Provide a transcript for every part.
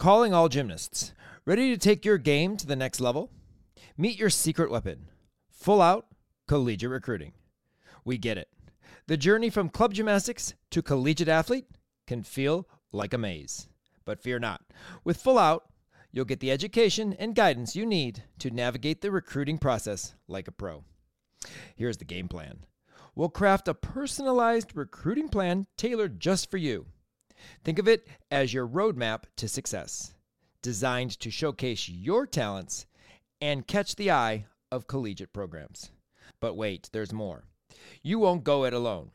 Calling all gymnasts. Ready to take your game to the next level? Meet your secret weapon full out collegiate recruiting. We get it. The journey from club gymnastics to collegiate athlete can feel like a maze. But fear not. With Full Out, you'll get the education and guidance you need to navigate the recruiting process like a pro. Here's the game plan we'll craft a personalized recruiting plan tailored just for you. Think of it as your roadmap to success, designed to showcase your talents and catch the eye of collegiate programs. But wait, there's more. You won't go it alone.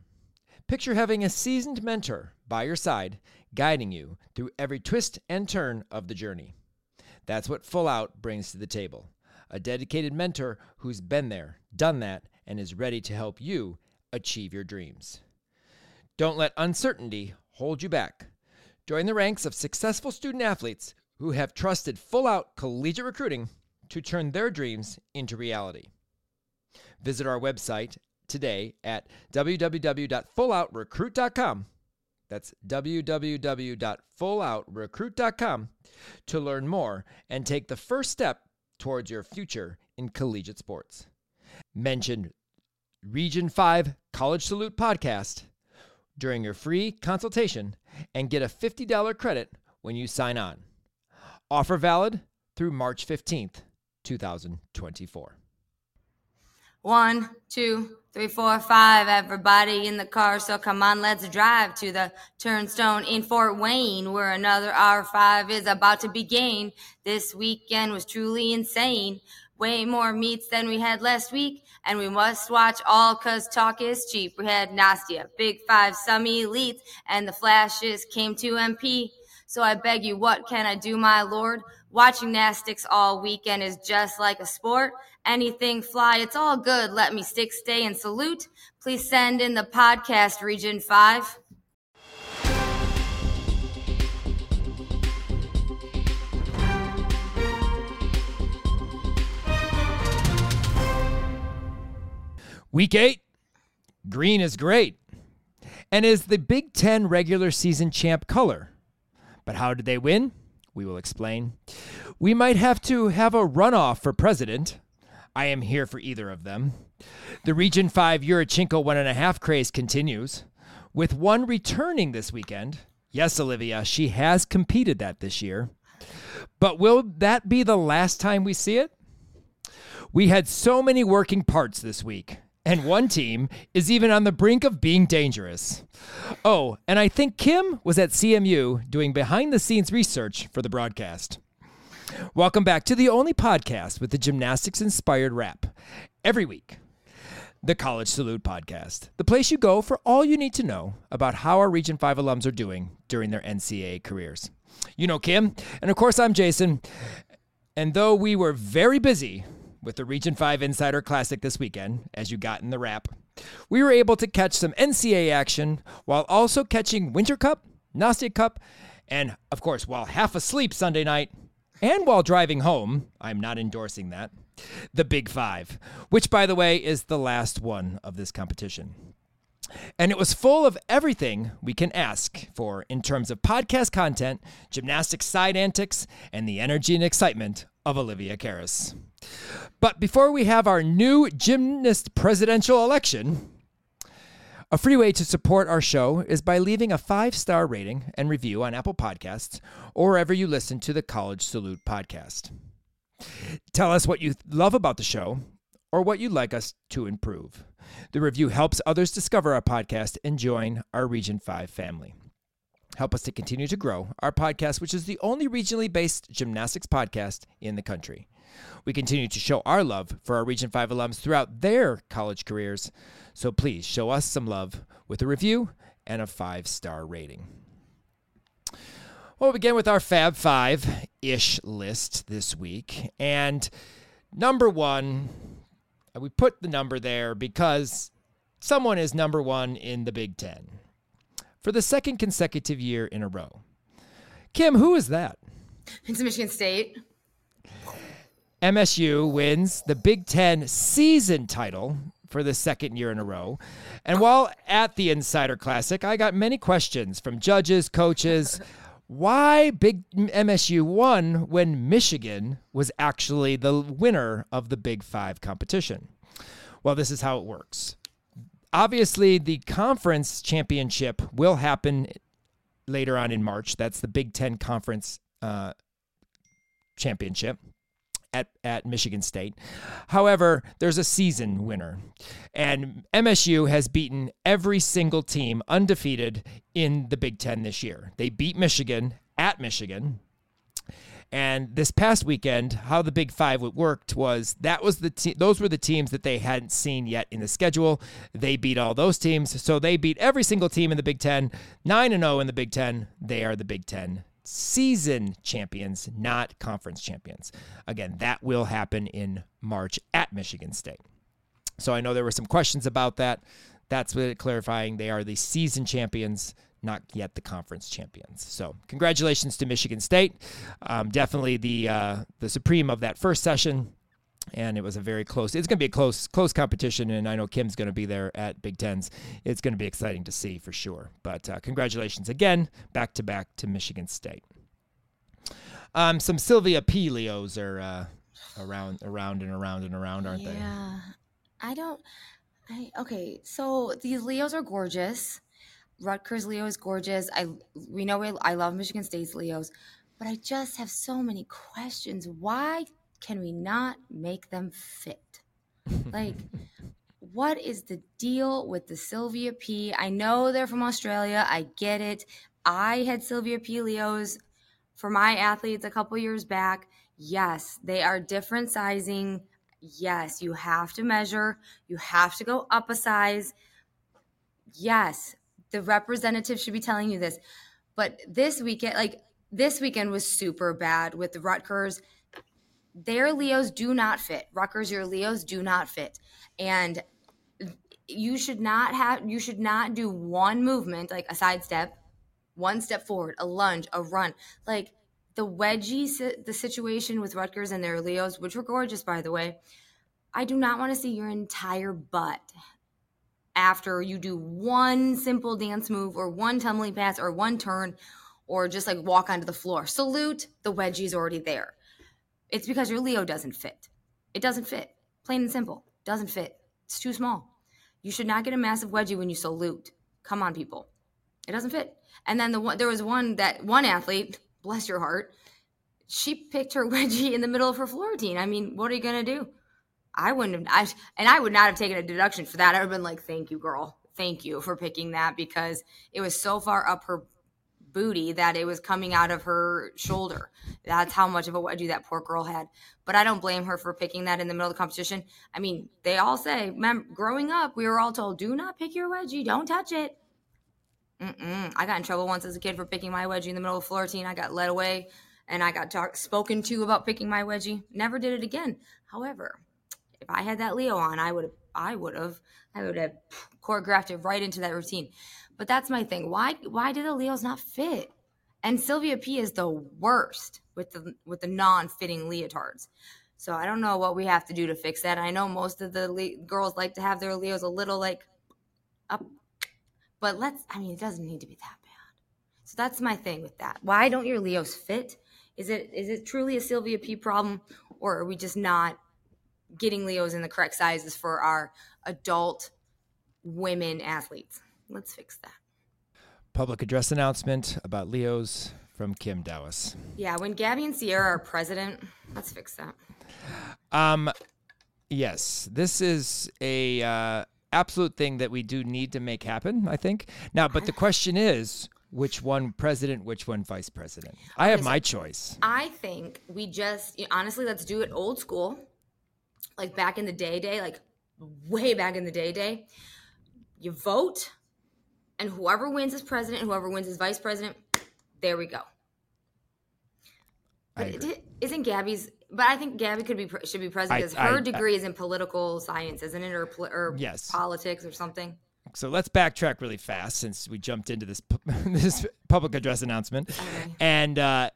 Picture having a seasoned mentor by your side, guiding you through every twist and turn of the journey. That's what Full Out brings to the table a dedicated mentor who's been there, done that, and is ready to help you achieve your dreams. Don't let uncertainty hold you back. Join the ranks of successful student athletes who have trusted Full Out collegiate recruiting to turn their dreams into reality. Visit our website today at www.fulloutrecruit.com. That's www.fulloutrecruit.com to learn more and take the first step towards your future in collegiate sports. Mention Region 5 College Salute podcast during your free consultation and get a $50 credit when you sign on. Offer valid through March 15th, 2024. One, two, three, four, five. Everybody in the car, so come on, let's drive to the turnstone in Fort Wayne, where another R5 is about to be gained. This weekend was truly insane. Way more meets than we had last week, and we must watch all cause talk is cheap. We had Nastia, Big Five, some elites, and the flashes came to MP. So I beg you, what can I do, my lord? Watching Nastics all weekend is just like a sport. Anything fly, it's all good. Let me stick, stay, and salute. Please send in the podcast, Region 5. Week eight, green is great and is the Big Ten regular season champ color. But how did they win? We will explain. We might have to have a runoff for president. I am here for either of them. The Region 5 Yurchenko one and a half craze continues, with one returning this weekend. Yes, Olivia, she has competed that this year. But will that be the last time we see it? We had so many working parts this week and one team is even on the brink of being dangerous. Oh, and I think Kim was at CMU doing behind the scenes research for the broadcast. Welcome back to the only podcast with the gymnastics inspired rap. Every week, the College Salute Podcast, the place you go for all you need to know about how our Region 5 alums are doing during their NCAA careers. You know Kim, and of course I'm Jason. And though we were very busy with the Region 5 Insider Classic this weekend, as you got in the wrap, we were able to catch some NCAA action while also catching Winter Cup, Nastia Cup, and of course, while half asleep Sunday night and while driving home, I'm not endorsing that, the Big Five, which, by the way, is the last one of this competition. And it was full of everything we can ask for in terms of podcast content, gymnastics side antics, and the energy and excitement of Olivia Karas. But before we have our new gymnast presidential election, a free way to support our show is by leaving a five star rating and review on Apple Podcasts or wherever you listen to the College Salute podcast. Tell us what you love about the show or what you'd like us to improve. The review helps others discover our podcast and join our Region 5 family. Help us to continue to grow our podcast, which is the only regionally based gymnastics podcast in the country. We continue to show our love for our Region 5 alums throughout their college careers, so please show us some love with a review and a five star rating. We'll begin with our Fab Five ish list this week. And number one, we put the number there because someone is number one in the Big Ten for the second consecutive year in a row. Kim, who is that? It's Michigan State. MSU wins the Big Ten season title for the second year in a row. And while at the Insider Classic, I got many questions from judges, coaches. why Big MSU won when Michigan was actually the winner of the Big Five competition. Well, this is how it works. Obviously, the conference championship will happen later on in March. That's the Big Ten Conference uh, Championship at, at Michigan State. However, there's a season winner, and MSU has beaten every single team undefeated in the Big Ten this year. They beat Michigan at Michigan. And this past weekend, how the Big Five worked was that was the te- those were the teams that they hadn't seen yet in the schedule. They beat all those teams, so they beat every single team in the Big Ten, nine and zero in the Big Ten. They are the Big Ten season champions, not conference champions. Again, that will happen in March at Michigan State. So I know there were some questions about that. That's what clarifying. They are the season champions, not yet the conference champions. So congratulations to Michigan State. Um, definitely the uh, the supreme of that first session. And it was a very close. It's going to be a close, close competition, and I know Kim's going to be there at Big Tens. It's going to be exciting to see for sure. But uh, congratulations again, back to back to Michigan State. Um, some Sylvia P. Leos are uh, around, around and around and around, aren't yeah. they? Yeah, I don't. I okay. So these Leos are gorgeous. Rutgers Leo is gorgeous. I we know we, I love Michigan State's Leos, but I just have so many questions. Why can we not make them fit? Like, what is the deal with the Sylvia P? I know they're from Australia. I get it. I had Sylvia P Leos for my athletes a couple years back. Yes, they are different sizing. Yes, you have to measure, you have to go up a size. Yes, the representative should be telling you this. But this weekend, like this weekend was super bad with the Rutgers their Leos do not fit. Rutgers, your Leos do not fit. And you should not have you should not do one movement like a sidestep, one step forward, a lunge, a run. Like the wedgie the situation with Rutgers and their Leos, which were gorgeous by the way. I do not want to see your entire butt after you do one simple dance move or one tumbling pass or one turn or just like walk onto the floor. Salute, the wedgie's already there. It's because your Leo doesn't fit. It doesn't fit. Plain and simple. Doesn't fit. It's too small. You should not get a massive wedgie when you salute. Come on, people. It doesn't fit. And then the one there was one that one athlete, bless your heart, she picked her wedgie in the middle of her floor routine. I mean, what are you gonna do? I wouldn't have, I, and I would not have taken a deduction for that. I would have been like, "Thank you, girl. Thank you for picking that because it was so far up her booty that it was coming out of her shoulder. That's how much of a wedgie that poor girl had. But I don't blame her for picking that in the middle of the competition. I mean, they all say, mem- growing up, we were all told, do not pick your wedgie, don't touch it. Mm-mm. I got in trouble once as a kid for picking my wedgie in the middle of floor routine. I got led away and I got talk- spoken to about picking my wedgie. Never did it again. However, if I had that Leo on, I would have, I would have, I would have choreographed it right into that routine. But that's my thing. Why why do the Leos not fit? And Sylvia P is the worst with the with the non-fitting leotards. So I don't know what we have to do to fix that. I know most of the le- girls like to have their Leos a little like up, but let's. I mean, it doesn't need to be that bad. So that's my thing with that. Why don't your Leos fit? Is it is it truly a Sylvia P problem, or are we just not getting Leos in the correct sizes for our adult women athletes? Let's fix that. Public address announcement about Leos from Kim Dowis. Yeah, when Gabby and Sierra are president, let's fix that. Um, yes, this is a uh, absolute thing that we do need to make happen. I think now, but the question is, which one president, which one vice president? I have my choice. I think we just honestly let's do it old school, like back in the day, day, like way back in the day, day. You vote and whoever wins as president, and whoever wins as vice president, there we go. Isn't Gabby's? But I think Gabby could be should be president because her I, degree I, is in political science, isn't it, or, or yes. politics or something. So let's backtrack really fast since we jumped into this this public address announcement, okay. and uh,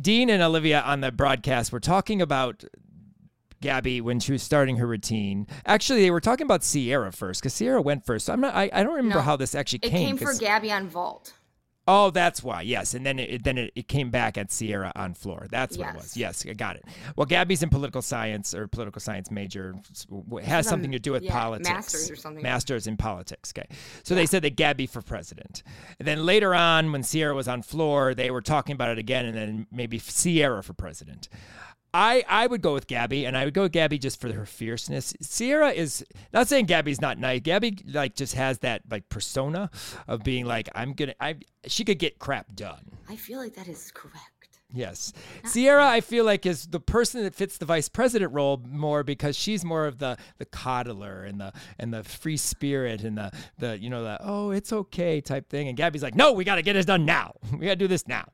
Dean and Olivia on the broadcast were talking about Gabby when she was starting her routine. Actually, they were talking about Sierra first because Sierra went first. So I'm not. I, I don't remember no, how this actually it came. It came for Gabby on vault. Oh, that's why. Yes, and then it then it, it came back at Sierra on floor. That's what it was. Yes, I got it. Well, Gabby's in political science or political science major. Has something to do with yeah, politics. masters or something. Masters in politics. Okay, so they said that Gabby for president. And then later on, when Sierra was on floor, they were talking about it again, and then maybe Sierra for president. I, I would go with Gabby, and I would go with Gabby just for her fierceness. Sierra is not saying Gabby's not nice. Gabby like just has that like persona of being like I'm gonna. I she could get crap done. I feel like that is correct. Yes, Sierra I feel like is the person that fits the vice president role more because she's more of the the coddler and the and the free spirit and the the you know the oh it's okay type thing. And Gabby's like no we got to get this done now. We got to do this now.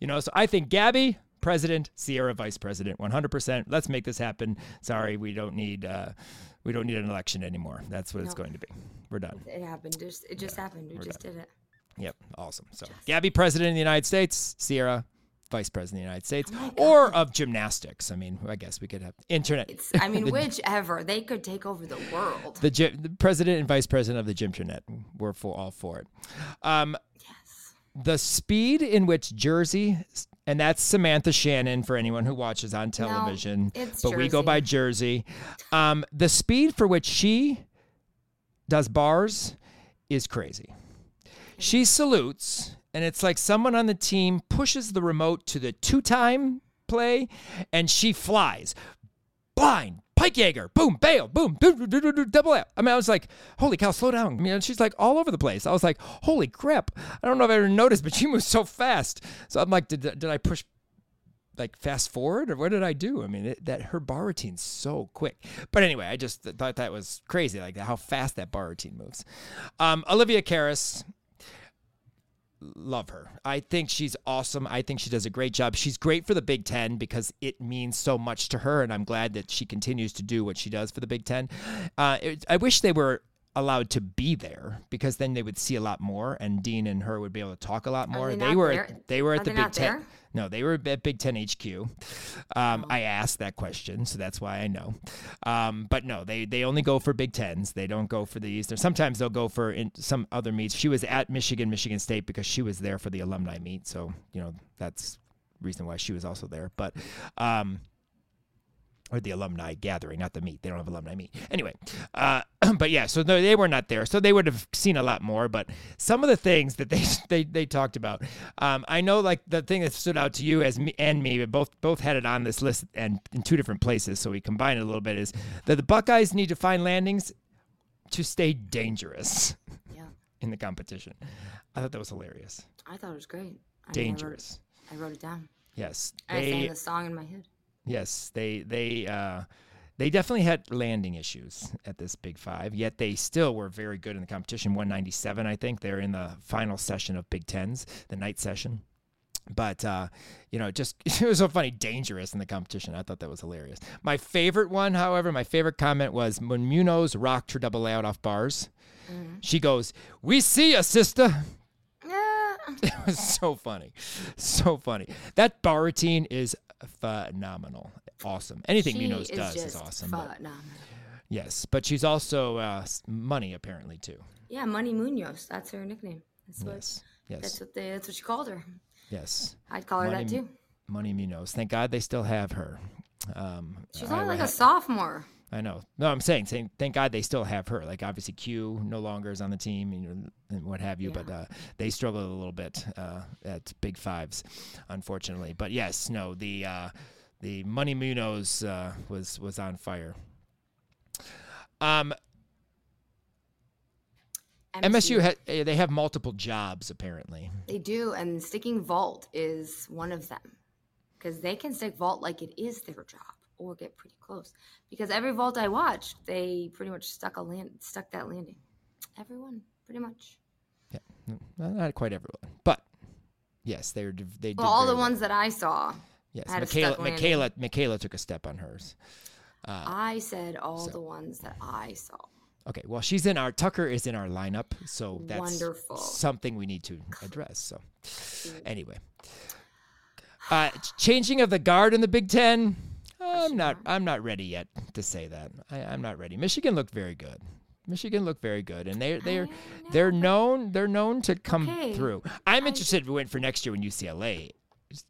You know so I think Gabby president, Sierra vice president, 100%. Let's make this happen. Sorry, we don't need uh, we don't need an election anymore. That's what it's going to be. We're done. It happened. Just it just happened. We just did it. Yep, awesome. So Gabby, president of the United States, Sierra, vice president of the United Oh States, or of gymnastics. I mean, I guess we could have internet. It's I mean, whichever they could take over the world. the, gy- the president and vice president of the Gymternet. We're for all for it. Um, yes. the speed in which Jersey, and that's Samantha Shannon for anyone who watches on television, it's but we go by Jersey. Um, the speed for which she does bars is crazy. She salutes, and it's like someone on the team pushes the remote to the two time play, and she flies. Blind, Pike Jaeger, boom, bail, boom, double out. I mean, I was like, holy cow, slow down. I mean, she's like all over the place. I was like, holy crap. I don't know if I ever noticed, but she moves so fast. So I'm like, did, did I push like fast forward or what did I do? I mean, it, that her bar routine's so quick. But anyway, I just thought that was crazy, like how fast that bar routine moves. Um, Olivia Karas, love her. I think she's awesome. I think she does a great job. She's great for the Big Ten because it means so much to her, and I'm glad that she continues to do what she does for the Big Ten. Uh, it, I wish they were allowed to be there because then they would see a lot more, and Dean and her would be able to talk a lot more. they they were there? they were Are at the they Big Ten. there? Oh. No, they were at Big Ten HQ. Um, I asked that question, so that's why I know. Um, but no, they they only go for Big Tens. They don't go for the Eastern. Sometimes they'll go for in some other meets. She was at Michigan, Michigan State because she was there for the alumni meet. So you know that's reason why she was also there. But um, or the alumni gathering, not the meet. They don't have alumni meet. Anyway, uh, but yeah, so no, they were not there. So they would have seen a lot more. But some of the things that they they, they talked about, um, I know like the thing that stood out to you as me and me, but both both had it on this list and in two different places. So we combined it a little bit. Is that the Buckeyes need to find landings to stay dangerous Yeah. in the competition. I thought that was hilarious. I thought it was great. I mean, I wrote- Dangerous. I wrote it down. Yes, I sang the song in my head. Yes, they they uh, they definitely had landing issues at this Big Five. Yet they still were very good in the competition. 197, I think. They're in the final session of Big Tens, the night session. But uh, you know, just it was so funny, dangerous in the competition. I thought that was hilarious. My favorite one, however, my favorite comment was when Munoz rocked her double layout off bars. She goes, "We see ya, sister." It was so funny. So funny. That bar routine is phenomenal. Awesome. Anything She Munoz is does is awesome. but- yes, but she's also uh, money apparently too. Yeah, Money Munoz. That's her nickname. That's what. Yes. That's what they. That's what she called her. Yes. I'd call her Money that too. Money Munoz. Thank God they still have her. Um, She's I only like ha- a sophomore. I know. No, I'm saying, saying, thank God they still have her. Like obviously Q no longer is on the team and, and what have you, but uh, they struggled a little bit uh, at Big Fives, unfortunately. But yes, no, the uh, the Money Munoz uh, was was on fire. Um, MSU ha- eh, they have multiple jobs apparently. They do, and sticking vault is one of them because they can stick vault like it is their job or get pretty close. Because every vault I watched, they pretty much stuck a land, stuck that landing. Everyone, pretty much. Yeah, n- not quite everyone, but yes, they were. They did Well, all the well. ones that I saw, Yes, Michaela. Michaela, Michaela took a step on hers. I said all the ones that I saw. Okay, well, she's in our Tucker is in our lineup, so that's Wonderful. something we need to address. So, anyway, uh, changing of the guard in the Big Ten. I'm not. I'm not ready yet to say that. I, I'm not ready. Michigan looked very good. Michigan looked very good, and they they're they're known they're known to come Okay. through. I'm interested if we went for next year when UCLA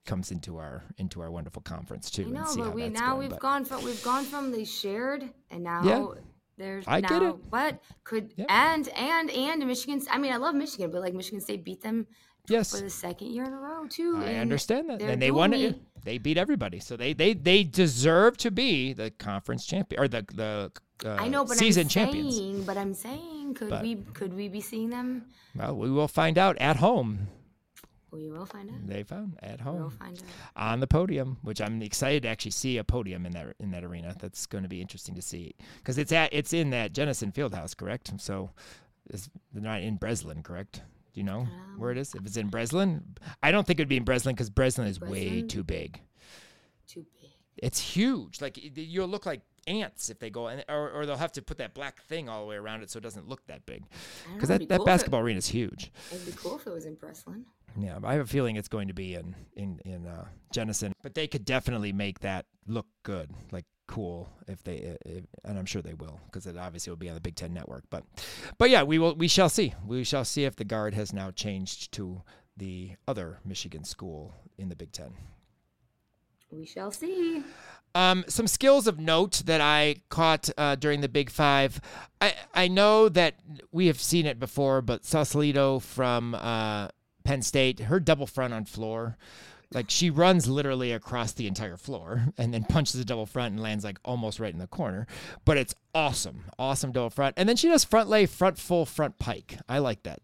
comes into our into our wonderful conference too. I know, and see how but we now going, we've but- gone from we've gone from the shared and now Yeah. there's I now get it. but could Yeah. and and and Michigan I mean I love Michigan, but like Michigan State beat them yes, for the second year in a row too. I and understand that, and they won it. They beat everybody, so they they they deserve to be the conference champion or the the uh, I know, but season I'm champions. saying, but I'm saying, could But- we could we be seeing them? Well, we will find out at home. We will find out. They found at home. We'll find out. on the podium, which I'm excited to actually see a podium in that in that arena. That's going to be interesting to see because it's at it's in that Jennison Fieldhouse, correct? So it's they're not in Breslin, correct? Do you know where it is? If it's in Breslin, I don't think it'd be in Breslin because Breslin is way too big. Too big. It's huge. Like you'll look like ants if they go, in, or or they'll have to put that black thing all the way around it so it doesn't look that big. Because that, be that cool it- basketball arena is huge. It'd be cool if it was in Breslin. Yeah, I have a feeling it's going to be in in in uh, Jennison, but they could definitely make that look good, like cool, if they, if, and I'm sure they will, because it obviously will be on the Big Ten Network. But, but yeah, we will. We shall see. We shall see if the guard has now changed to the other Michigan school in the Big Ten. We shall see. Um, some skills of note that I caught uh, during the Big Five. I I know that we have seen it before, but Sausalito from uh, Penn State, her double front on floor, like she runs literally across the entire floor and then punches a double front and lands like almost right in the corner. But it's awesome, awesome double front, and then she does front lay, front full, front pike. I like that.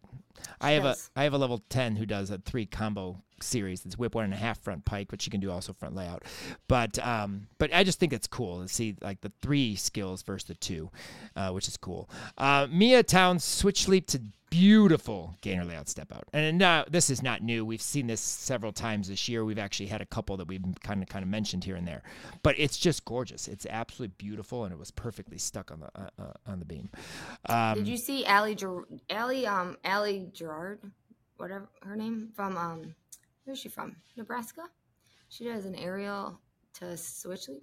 I have does. a I have a level ten who does a three combo series. It's whip one and a half front pike, but she can do also front layout. But um, but I just think it's cool to see like the three skills versus the two, uh, which is cool. Uh, Mia Towns switch leap to beautiful gainer layout step out, and now this is not new. We've seen this several times this year. We've actually had a couple that we've kind of kind of mentioned here and there, but it's just gorgeous. It's absolutely beautiful, and it was perfectly stuck on the uh, uh, on the beam. Um, Did you see Allie Ger- Allie um Allie Gerard, whatever her name from um where's she from? Nebraska. She does an aerial to switch leap.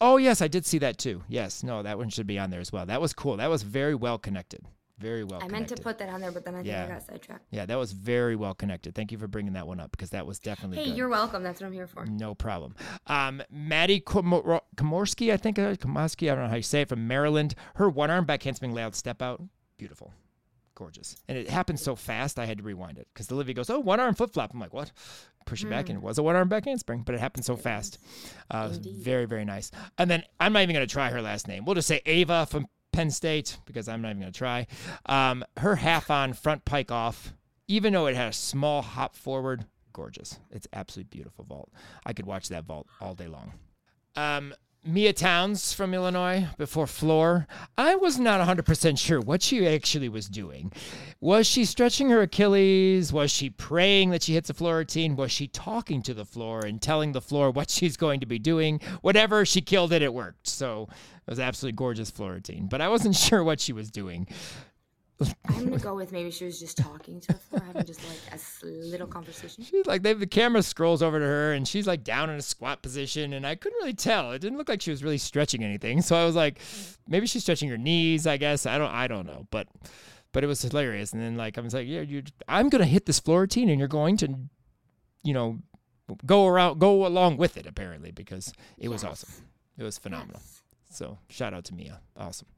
Oh yes, I did see that too. Yes, no, that one should be on there as well. That was cool. That was very well connected. Very well. I meant to put that on there, but then I think Yeah. I got sidetracked. Yeah, that was very well connected. Thank you for bringing that one up because that was definitely Hey, good. you're welcome. That's what I'm here for. No problem. Um, Maddie Komor- Komorski, I think, uh, Komorski, I don't know how you say it, from Maryland. Her one arm back handspring layout step out, beautiful, gorgeous. And it happened so fast, I had to rewind it because Olivia goes, "Oh, one arm flip flop." I'm like, "What?" Push it back, and it was a one arm back handspring, but it happened so fast. Uh, it was Indeed. very, very nice. And then I'm not even going to try her last name. We'll just say Ava from Penn State because I'm not even going to try. Um, her half on front pike off, even though it had a small hop forward, gorgeous. It's absolutely beautiful vault. I could watch that vault all day long. Um, Mia Towns from Illinois before floor. I was not 100% sure what she actually was doing. Was she stretching her Achilles? Was she praying that she hits a floor routine? Was she talking to the floor and telling the floor what she's going to be doing? Whatever, she killed it, it worked. So it was absolutely gorgeous floor routine. But I wasn't sure what she was doing. I'm gonna go with maybe she was just talking to the floor, having just like a little conversation. She's like they, the camera scrolls over to her and she's like down in a squat position and I couldn't really tell. It didn't look like she was really stretching anything. So I was like, mm. maybe she's stretching her knees. I guess I don't. I don't know. But but it was hilarious. And then like I was like, yeah, you. I'm gonna hit this floor routine and you're going to, you know, go around, go along with it apparently because it was awesome. It was phenomenal. Yes. So shout out to Mia. Awesome.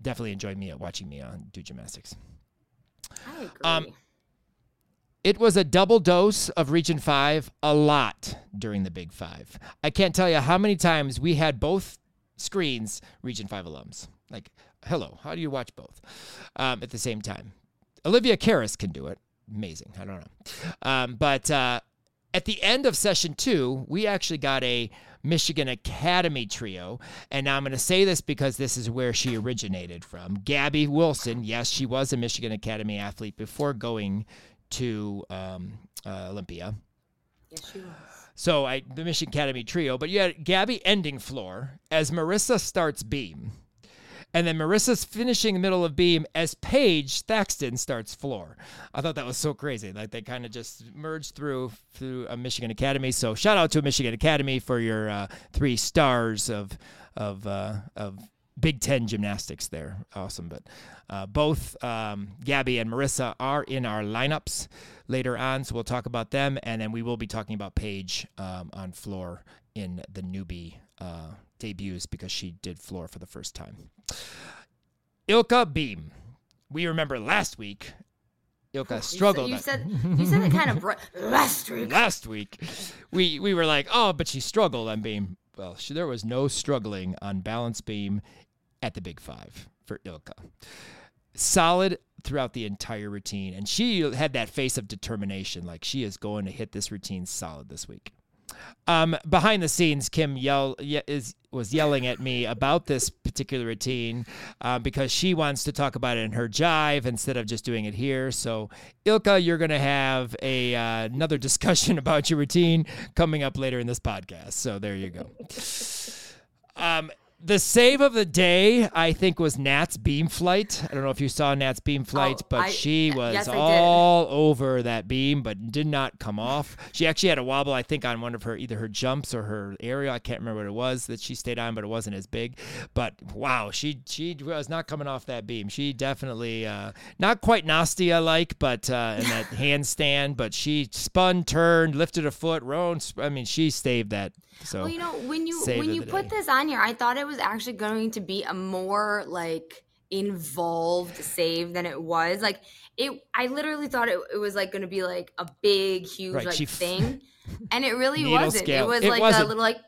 Definitely enjoyed Mia watching Mia on do gymnastics. I agree. Um, It was a double dose of Region 5 a lot during the Big Five. I can't tell you how many times we had both screens Region 5 alums. Like, hello, how do you watch both um, at the same time? Olivia Karas can do it. Amazing. I don't know. Um, but uh, at the end of session two, we actually got a Michigan Academy trio. And now I'm going to say this because this is where she originated from. Gabby Wilson, yes, she was a Michigan Academy athlete before going to um, uh, Olympia. yes, she was. So I the Michigan Academy trio, but you had Gabby ending floor as Marissa starts beam. And then Marissa's finishing middle of beam as Paige Thaxton starts floor. I thought that was so crazy. Like they kind of just merged through through a Michigan Academy. So shout out to Michigan Academy for your uh, three stars of of uh, of Big Ten gymnastics there. Awesome. But uh, both um, Gabby and Marissa are in our lineups later on, so we'll talk about them. And then we will be talking about Paige um, on floor in the newbie uh, debuts because she did floor for the first time. Ilka Beam. We remember last week Ilka struggled. You said you said it kind of last week. Last week, we we were like, oh, but she struggled on beam. Well, she, there was no struggling on balance beam at the Big Five for Ilka. Solid throughout the entire routine, and she had that face of determination, like she is going to hit this routine solid this week. Um, behind the scenes, Kim yell is was yelling at me about this particular routine uh, because she wants to talk about it in her jive instead of just doing it here. So, Ilka, you're going to have a uh, another discussion about your routine coming up later in this podcast. So there you go. Um, the save of the day, I think, was Nat's beam flight. I don't know if you saw Nat's beam flight, oh, but I, she was yes, all over that beam, but did not come off. She actually had a wobble, I think, on one of her either her jumps or her aerial. I can't remember what it was that she stayed on, but it wasn't as big. But wow, she she was not coming off that beam. She definitely uh, not quite Nastia like, but uh, in that handstand. But she spun, turned, lifted a foot, rode. I mean, she saved that so well, you know, when you when you put day. this on here, I thought it was actually going to be a more like involved save than it was. Like it, I literally thought it, it was like going to be like a big, huge right, like f- thing, and it really wasn't. Scale. It was it like wasn't. a little like.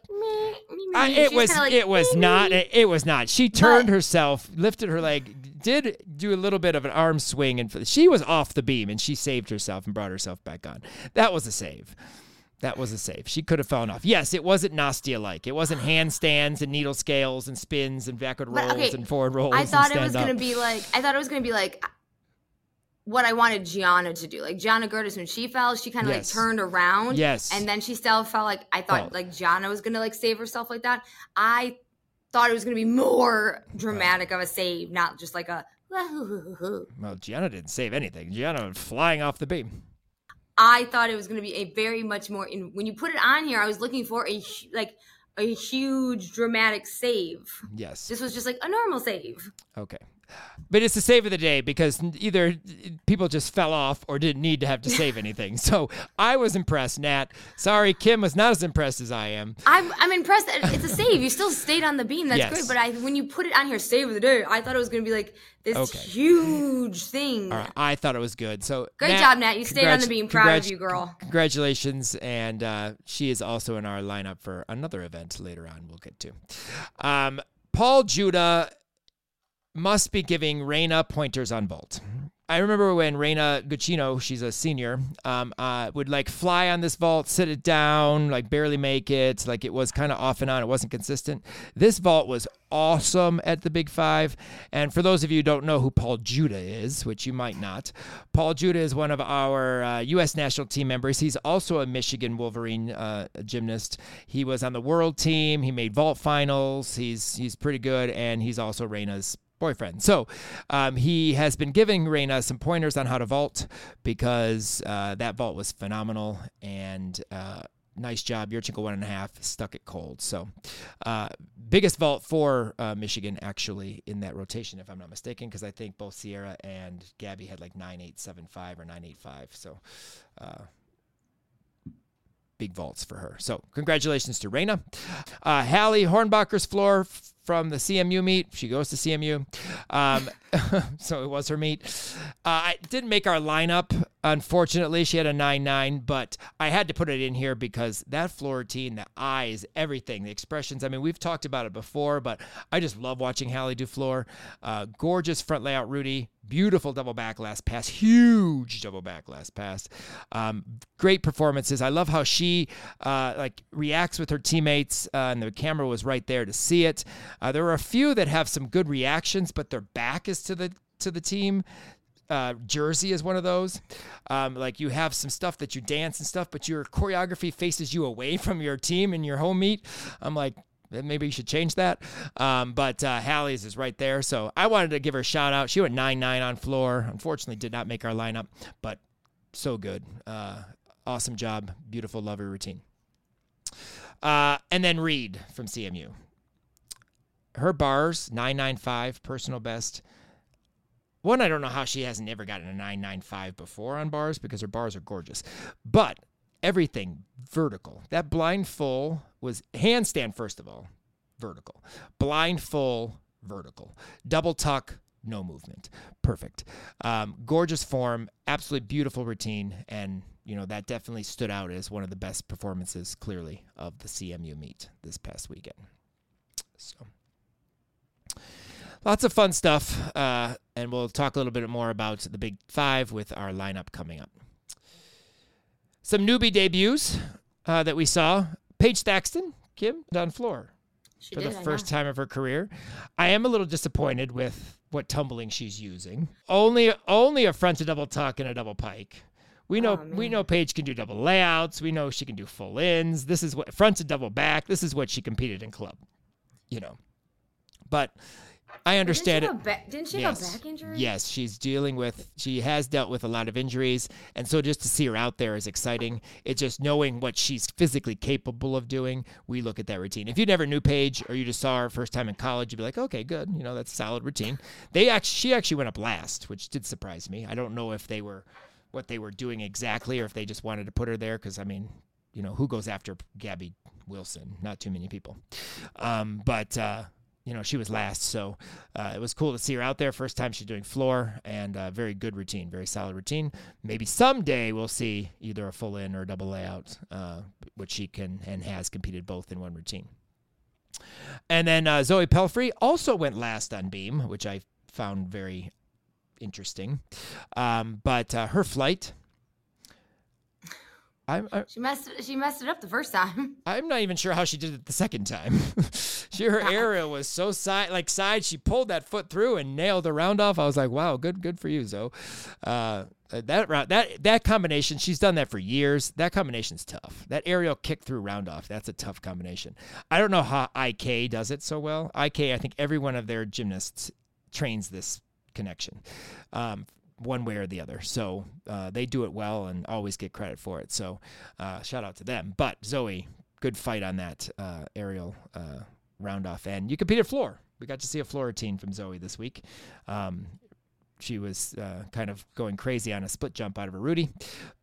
Uh, it was. Like, it was not. It, it, was not. She turned but, herself, lifted her leg, did do a little bit of an arm swing, and she was off the beam, and she saved herself and brought herself back on. That was a save. That was a save. She could have fallen off. Yes, it wasn't Nastia like. It wasn't handstands and needle scales and spins and backward rolls okay, and forward rolls. I thought it was going to be like. I thought it was going to be like what I wanted Gianna to do. Like Gianna Gertis, when she fell, she kind of yes. like turned around. Yes. And then she still felt like I thought like Gianna was gonna like save herself like that. I thought it was gonna be more dramatic of a save, not just like a. Well, Gianna didn't save anything. Gianna flying off the beam. I thought it was going to be a very much more in when you put it on here I was looking for a like a huge dramatic save. Yes. This was just like a normal save. Okay. But it's the save of the day because either people just fell off or didn't need to have to save anything. So I was impressed, Nat. Sorry, Kim was not as impressed as I am. I'm, I'm impressed. It's a save. You still stayed on the beam. That's yes. good. But I, when you put it on here, save of the day, I thought it was going to be like this okay. huge thing. All right. I thought it was good. So great Nat, job, Nat. You stayed on the beam. Proud congrat- of you, girl. Congratulations. And uh, she is also in our lineup for another event later on. We'll get to. Um, Paul Juda must be giving Reina pointers on vault. I remember when Reyna Guggino, she's a senior, um, uh, would like fly on this vault, sit it down, like barely make it. Like it was kind of off and on. It wasn't consistent. This vault was awesome at the Big Five. And for those of you who don't know who Paul Juda is, which you might not, Paul Juda is one of our uh, U.S. national team members. He's also a Michigan Wolverine uh, gymnast. He was on the world team. He made vault finals. He's he's pretty good, and he's also Reina's boyfriend. So um, he has been giving Reina some pointers on how to vault because uh, that vault was phenomenal and uh, nice job. Yurchenko one and a half stuck it cold. So uh, biggest vault for uh, Michigan actually in that rotation, if I'm not mistaken, because I think both Sierra and Gabby had like 9875 or 985. So uh, big vaults for her. So congratulations to Reina. Uh, Hallie Hornbacher's floor from the CMU meet. She goes to CMU. Um, so it was her meet. Uh, I didn't make our lineup. Unfortunately, she had a 9 9, but I had to put it in here because that floor routine, the eyes, everything, the expressions. I mean, we've talked about it before, but I just love watching Hallie do floor. Uh, gorgeous front layout, Rudy. Beautiful double back last pass. Huge double back last pass. Um, great performances. I love how she uh, like reacts with her teammates, uh, and the camera was right there to see it. Uh, there are a few that have some good reactions, but their back is to the to the team. Uh, Jersey is one of those. Um, like you have some stuff that you dance and stuff, but your choreography faces you away from your team in your home meet. I'm like, maybe you should change that. Um, but uh, Hallie's is right there. So I wanted to give her a shout out. She went 9 9 on floor. Unfortunately, did not make our lineup, but so good. Uh, awesome job. Beautiful, lovely routine. Uh, and then Reed from CMU her bars 995 personal best. One, I don't know how she hasn't ever gotten a 995 before on bars because her bars are gorgeous. But everything vertical. That blind full was handstand, first of all, vertical. Blind full, vertical. Double tuck, no movement. Perfect. Um, gorgeous form, absolutely beautiful routine. And, you know, that definitely stood out as one of the best performances, clearly, of the CMU meet this past weekend. So lots of fun stuff. Uh, and we'll talk a little bit more about the Big Five with our lineup coming up. Some newbie debuts uh, that we saw Paige Thaxton, Kim, on floor She for did, the I first know. time of her career. I am a little disappointed with what tumbling she's using. Only only a front to double tuck and a double pike. We know Oh, we know Paige can do double layouts. We know she can do full ins. This is what front to double back. This is what she competed in club. You know. But I understand it. Didn't back, didn't she yes. go back injury? Yes, she's dealing with, she has dealt with a lot of injuries. And so just to see her out there is exciting. It's just knowing what she's physically capable of doing. We look at that routine. If you never knew Paige or you just saw her first time in college, you'd be like, okay, good. You know, that's a solid routine. They actually, she actually went up last, which did surprise me. I don't know if they were, what they were doing exactly or if they just wanted to put her there. Cause I mean, you know, who goes after Gabby Wilson? Not too many people. Um, but, uh, you know, she was last. So uh, it was cool to see her out there. First time she's doing floor and uh, very good routine, very solid routine. Maybe someday we'll see either a full in or a double layout, uh, which she can and has competed both in one routine. And then uh, Zoe Pelfrey also went last on beam, which I found very interesting. Um, but uh, her flight. I'm, I, She messed she messed it up the first time. I'm not even sure how she did it the second time. she her area was so side like side. She pulled that foot through and nailed the round off. I was like, wow, good good for you, Zoe. Uh, that round that that combination, she's done that for years. That combination's tough. That aerial kick through round off, that's a tough combination. I don't know how IK does it so well. IK, I think every one of their gymnasts trains this connection. Um, one way or the other. So uh, they do it well and always get credit for it. So uh, shout out to them. But Zoe, good fight on that uh, aerial uh, round off. And you competed floor. We got to see a floor routine from Zoe this week. Um, she was uh, kind of going crazy on a split jump out of a Rudy,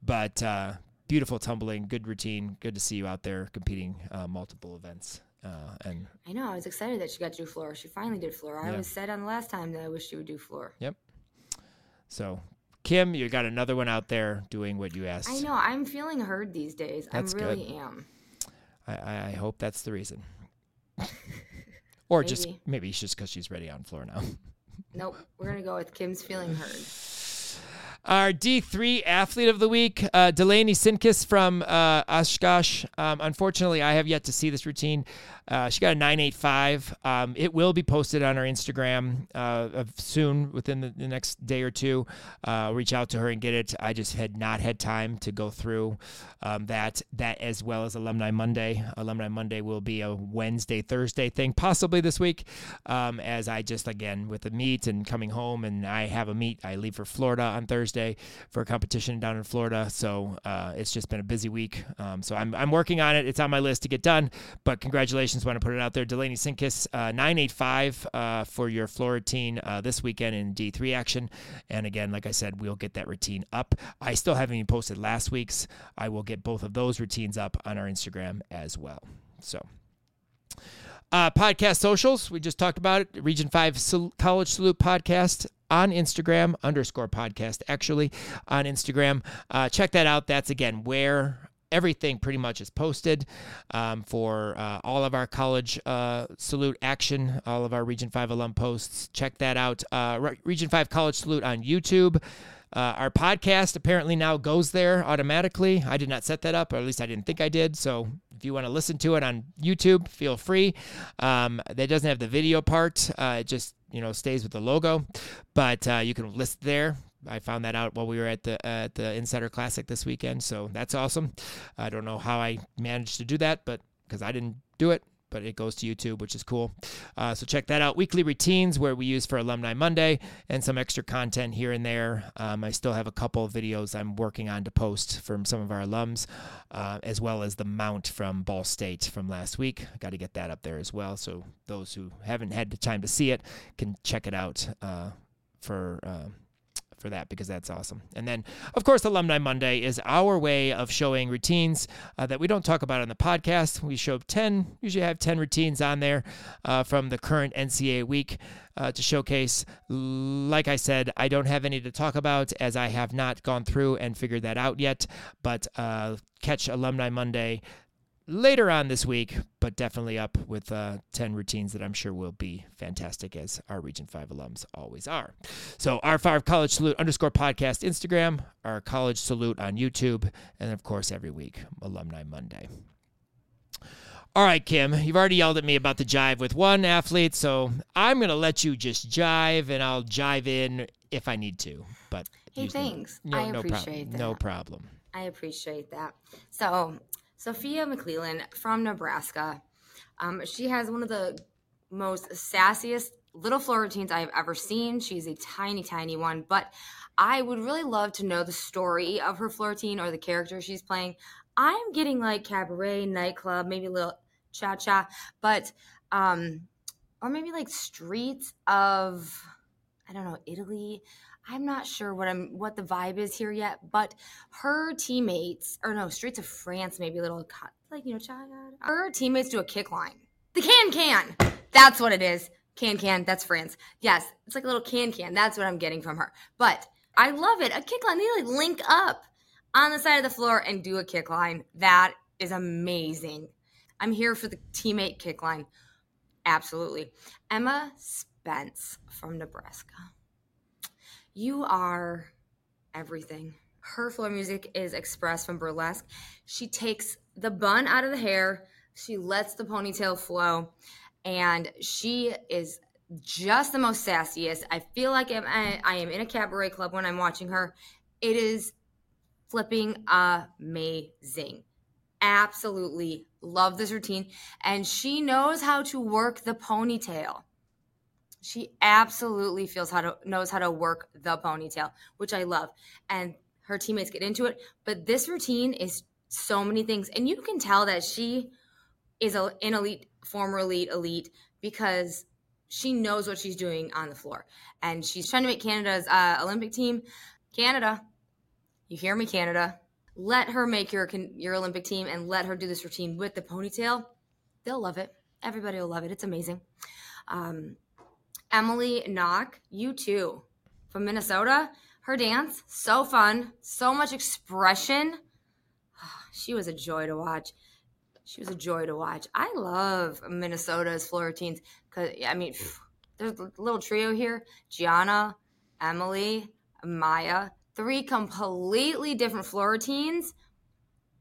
but uh, beautiful tumbling, good routine. Good to see you out there competing uh, multiple events. Uh, and I know. I was excited that she got to do floor. She finally did floor. I Yeah. was said on the last time that I wish she would do floor. yep. So, Kim, you got another one out there doing what you asked. I know. I'm feeling heard these days. That's I good. really am. I, I I hope that's the reason. or just Maybe. maybe it's just because she's ready on floor now. Nope. We're gonna go with Kim's feeling heard. Our D3 athlete of the week, uh, Delaney Sinkis from uh, Oshkosh. Um, unfortunately, I have yet to see this routine. Uh, she got a 985. Um, it will be posted on our Instagram uh, soon, within the, the next day or two. Uh, reach out to her and get it. I just had not had time to go through um, that, that as well as Alumni Monday. Alumni Monday will be a Wednesday, Thursday thing, possibly this week, um, as I just, again, with the meet and coming home, and I have a meet. I leave for Florida on Thursday for a competition down in Florida. So uh, it's just been a busy week. Um, so I'm, I'm working on it. It's on my list to get done. But congratulations, want to put it out there. Delaney Sinkis, uh, 985 uh, for your floor routine uh, this weekend in D3 action. And again, like I said, we'll get that routine up. I still haven't even posted last week's. I will get both of those routines up on our Instagram as well. So. Uh, podcast socials, we just talked about it. Region 5 Sal- College Salute Podcast on Instagram, underscore podcast, actually, on Instagram. Uh, check that out. That's, again, where everything pretty much is posted um, for uh, all of our college uh, salute action, all of our Region 5 alum posts. Check that out. Uh, Region 5 College Salute on YouTube. Uh, our podcast apparently now goes there automatically. I did not set that up, or at least I didn't think I did. So if you want to listen to it on YouTube, feel free. Um, that doesn't have the video part. Uh, it just you know stays with the logo, but uh, you can list there. I found that out while we were at the at the Insider Classic this weekend, so that's awesome. I don't know how I managed to do that, but because I didn't do it, but it goes to YouTube, which is cool. Uh, so check that out. Weekly routines where we use for Alumni Monday and some extra content here and there. Um, I still have a couple of videos I'm working on to post from some of our alums, uh, as well as the mount from Ball State from last week. I got to get that up there as well. So those who haven't had the time to see it can check it out uh, for uh, for that because that's awesome. And then, of course, Alumni Monday is our way of showing routines uh, that we don't talk about on the podcast. We show 10, usually have 10 routines on there uh, from the current NCAA week uh, to showcase. Like I said, I don't have any to talk about as I have not gone through and figured that out yet, but uh, catch Alumni Monday later on this week, but definitely up with uh, 10 routines that I'm sure will be fantastic as our Region 5 alums always are. So, our 5 College Salute underscore podcast Instagram, our College Salute on YouTube, and of course, every week, Alumni Monday. All right, Kim, you've already yelled at me about the jive with one athlete, so I'm going to let you just jive and I'll jive in if I need to. But hey, thanks. No, I no appreciate that. No problem. I appreciate that. So, Sophia McClellan from Nebraska. Um, she has one of the most sassiest little floor I have ever seen. She's a tiny, tiny one, but I would really love to know the story of her floor or the character she's playing. I'm getting like cabaret, nightclub, maybe a little cha cha, but um, or maybe like streets of I don't know Italy. I'm not sure what I'm what the vibe is here yet, but her teammates, or no, Streets of France, maybe a little like you know, her teammates do a kick line. The can can, that's what it is. Can can, that's France. Yes, it's like a little can can. That's what I'm getting from her. But I love it. A kick line. They like link up on the side of the floor and do a kick line. That is amazing. I'm here for the teammate kick line. Absolutely. Emma Spence from Nebraska. You are everything. Her floor music is expressed from burlesque. She takes the bun out of the hair, she lets the ponytail flow, and she is just the most sassiest. I feel like I'm, I am in a cabaret club when I'm watching her. It is flipping amazing. Absolutely love this routine. And she knows how to work the ponytail. She absolutely feels how to knows how to work the ponytail, which I love. And her teammates get into it, but this routine is so many things and you can tell that she is a, an elite former elite elite because she knows what she's doing on the floor and she's trying to make canada's uh, olympic team canada. You hear me canada. Let her make your your olympic team and let her do this routine with the ponytail. They'll love it. Everybody will love it. It's amazing. Um, Emily Knock, you too, from Minnesota. Her dance, so fun, so much expression. She was a joy to watch. She was a joy to watch. I love Minnesota's floor routines because, I mean, there's a little trio here Gianna, Emily, Maya, three completely different floor routines,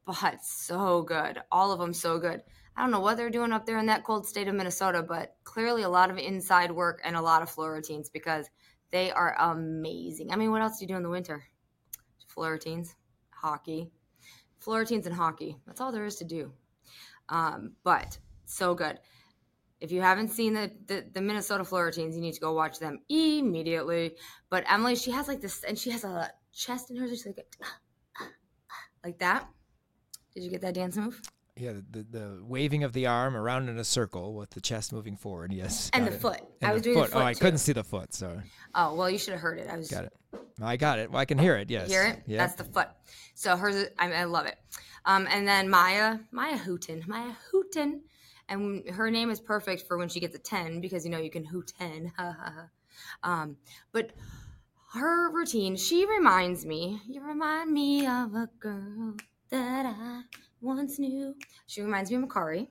but so good. All of them so good. I don't know what they're doing up there in that cold state of Minnesota, but clearly a lot of inside work and a lot of floor routines because they are amazing. I mean, what else do you do in the winter? Floor routines, hockey, floor routines and hockey. That's all there is to do. Um, but so good. If you haven't seen the, the, the Minnesota floor routines, you need to go watch them immediately. But Emily, she has like this, and she has a chest in hers. She's like, like that. Did you get that dance move? Yeah, the, the waving of the arm around in a circle with the chest moving forward. Yes, and the it. foot. And I was doing foot. the foot. Oh, I too. couldn't see the foot. So. Oh well, you should have heard it. I was. Got it. I got it. Well, I can hear it. Yes. Hear it? Yeah. That's the foot. So hers. I, I love it. Um, and then Maya, Maya Hooten, Maya Hooten, and her name is perfect for when she gets a ten because you know you can hoot ten. um, but her routine, she reminds me. You remind me of a girl that I once knew. She reminds me of Makarri.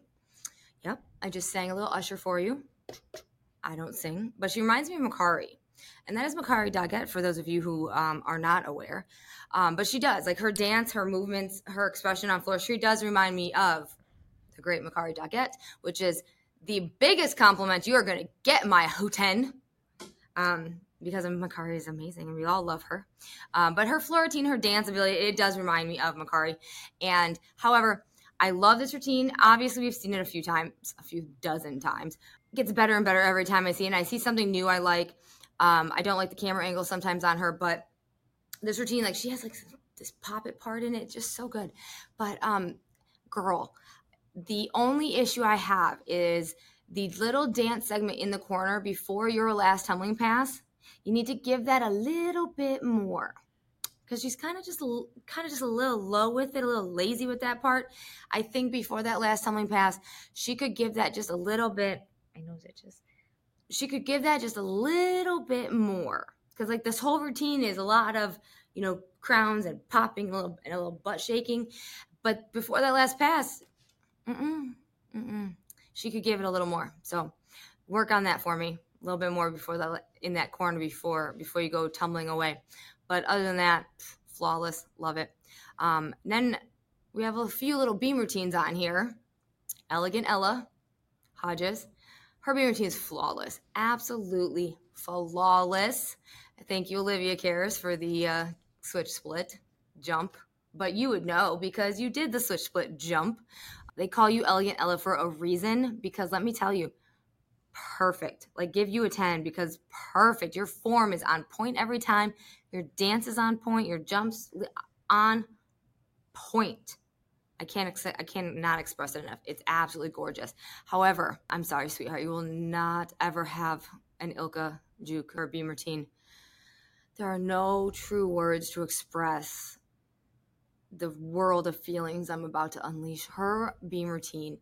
Yep, I just sang a little Usher for you. I don't sing, but she reminds me of Makarri. And that is Makarri Doggette, for those of you who um, are not aware. Um, but she does. Like her dance, her movements, her expression on floor, she does remind me of the great Makarri Doggette, which is the biggest compliment you are going to get, my Hooten. Um, because of Makarri is amazing and we all love her. Um, but her floor routine, her dance ability, it does remind me of Makarri. And however, I love this routine. Obviously, we've seen it a few times, a few dozen times. It gets better and better every time I see it. And I see something new I like. Um, I don't like the camera angle sometimes on her, but this routine, like she has like this pop it part in it, just so good. But um, girl, the only issue I have is the little dance segment in the corner before your last tumbling pass. You need to give that a little bit more because she's kind of just kind of just a little low with it, a little lazy with that part. I think before that last tumbling pass, she could give that just a little bit. I know it just. She could give that just a little bit more because like this whole routine is a lot of you know crowns and popping a little and a little butt shaking, but before that last pass, mm-mm, mm-mm, she could give it a little more. So work on that for me a little bit more before that in that corner before before you go tumbling away. But other than that, flawless. Love it. Um, then we have a few little beam routines on here. Elegant Ella Hodges. Her beam routine is flawless. Absolutely flawless. Thank you, Olivia Karas, for the uh, switch split jump. But you would know because you did the switch split jump. They call you Elegant Ella for a reason because let me tell you, perfect. Like give you a 10 because perfect. Your form is on point every time. Your dance is on point. Your jumps on point. I can't ex- I cannot express it enough. It's absolutely gorgeous. However, I'm sorry, sweetheart, you will not ever have an Ilka Juk or beam routine. There are no true words to express the world of feelings I'm about to unleash. Her beam routine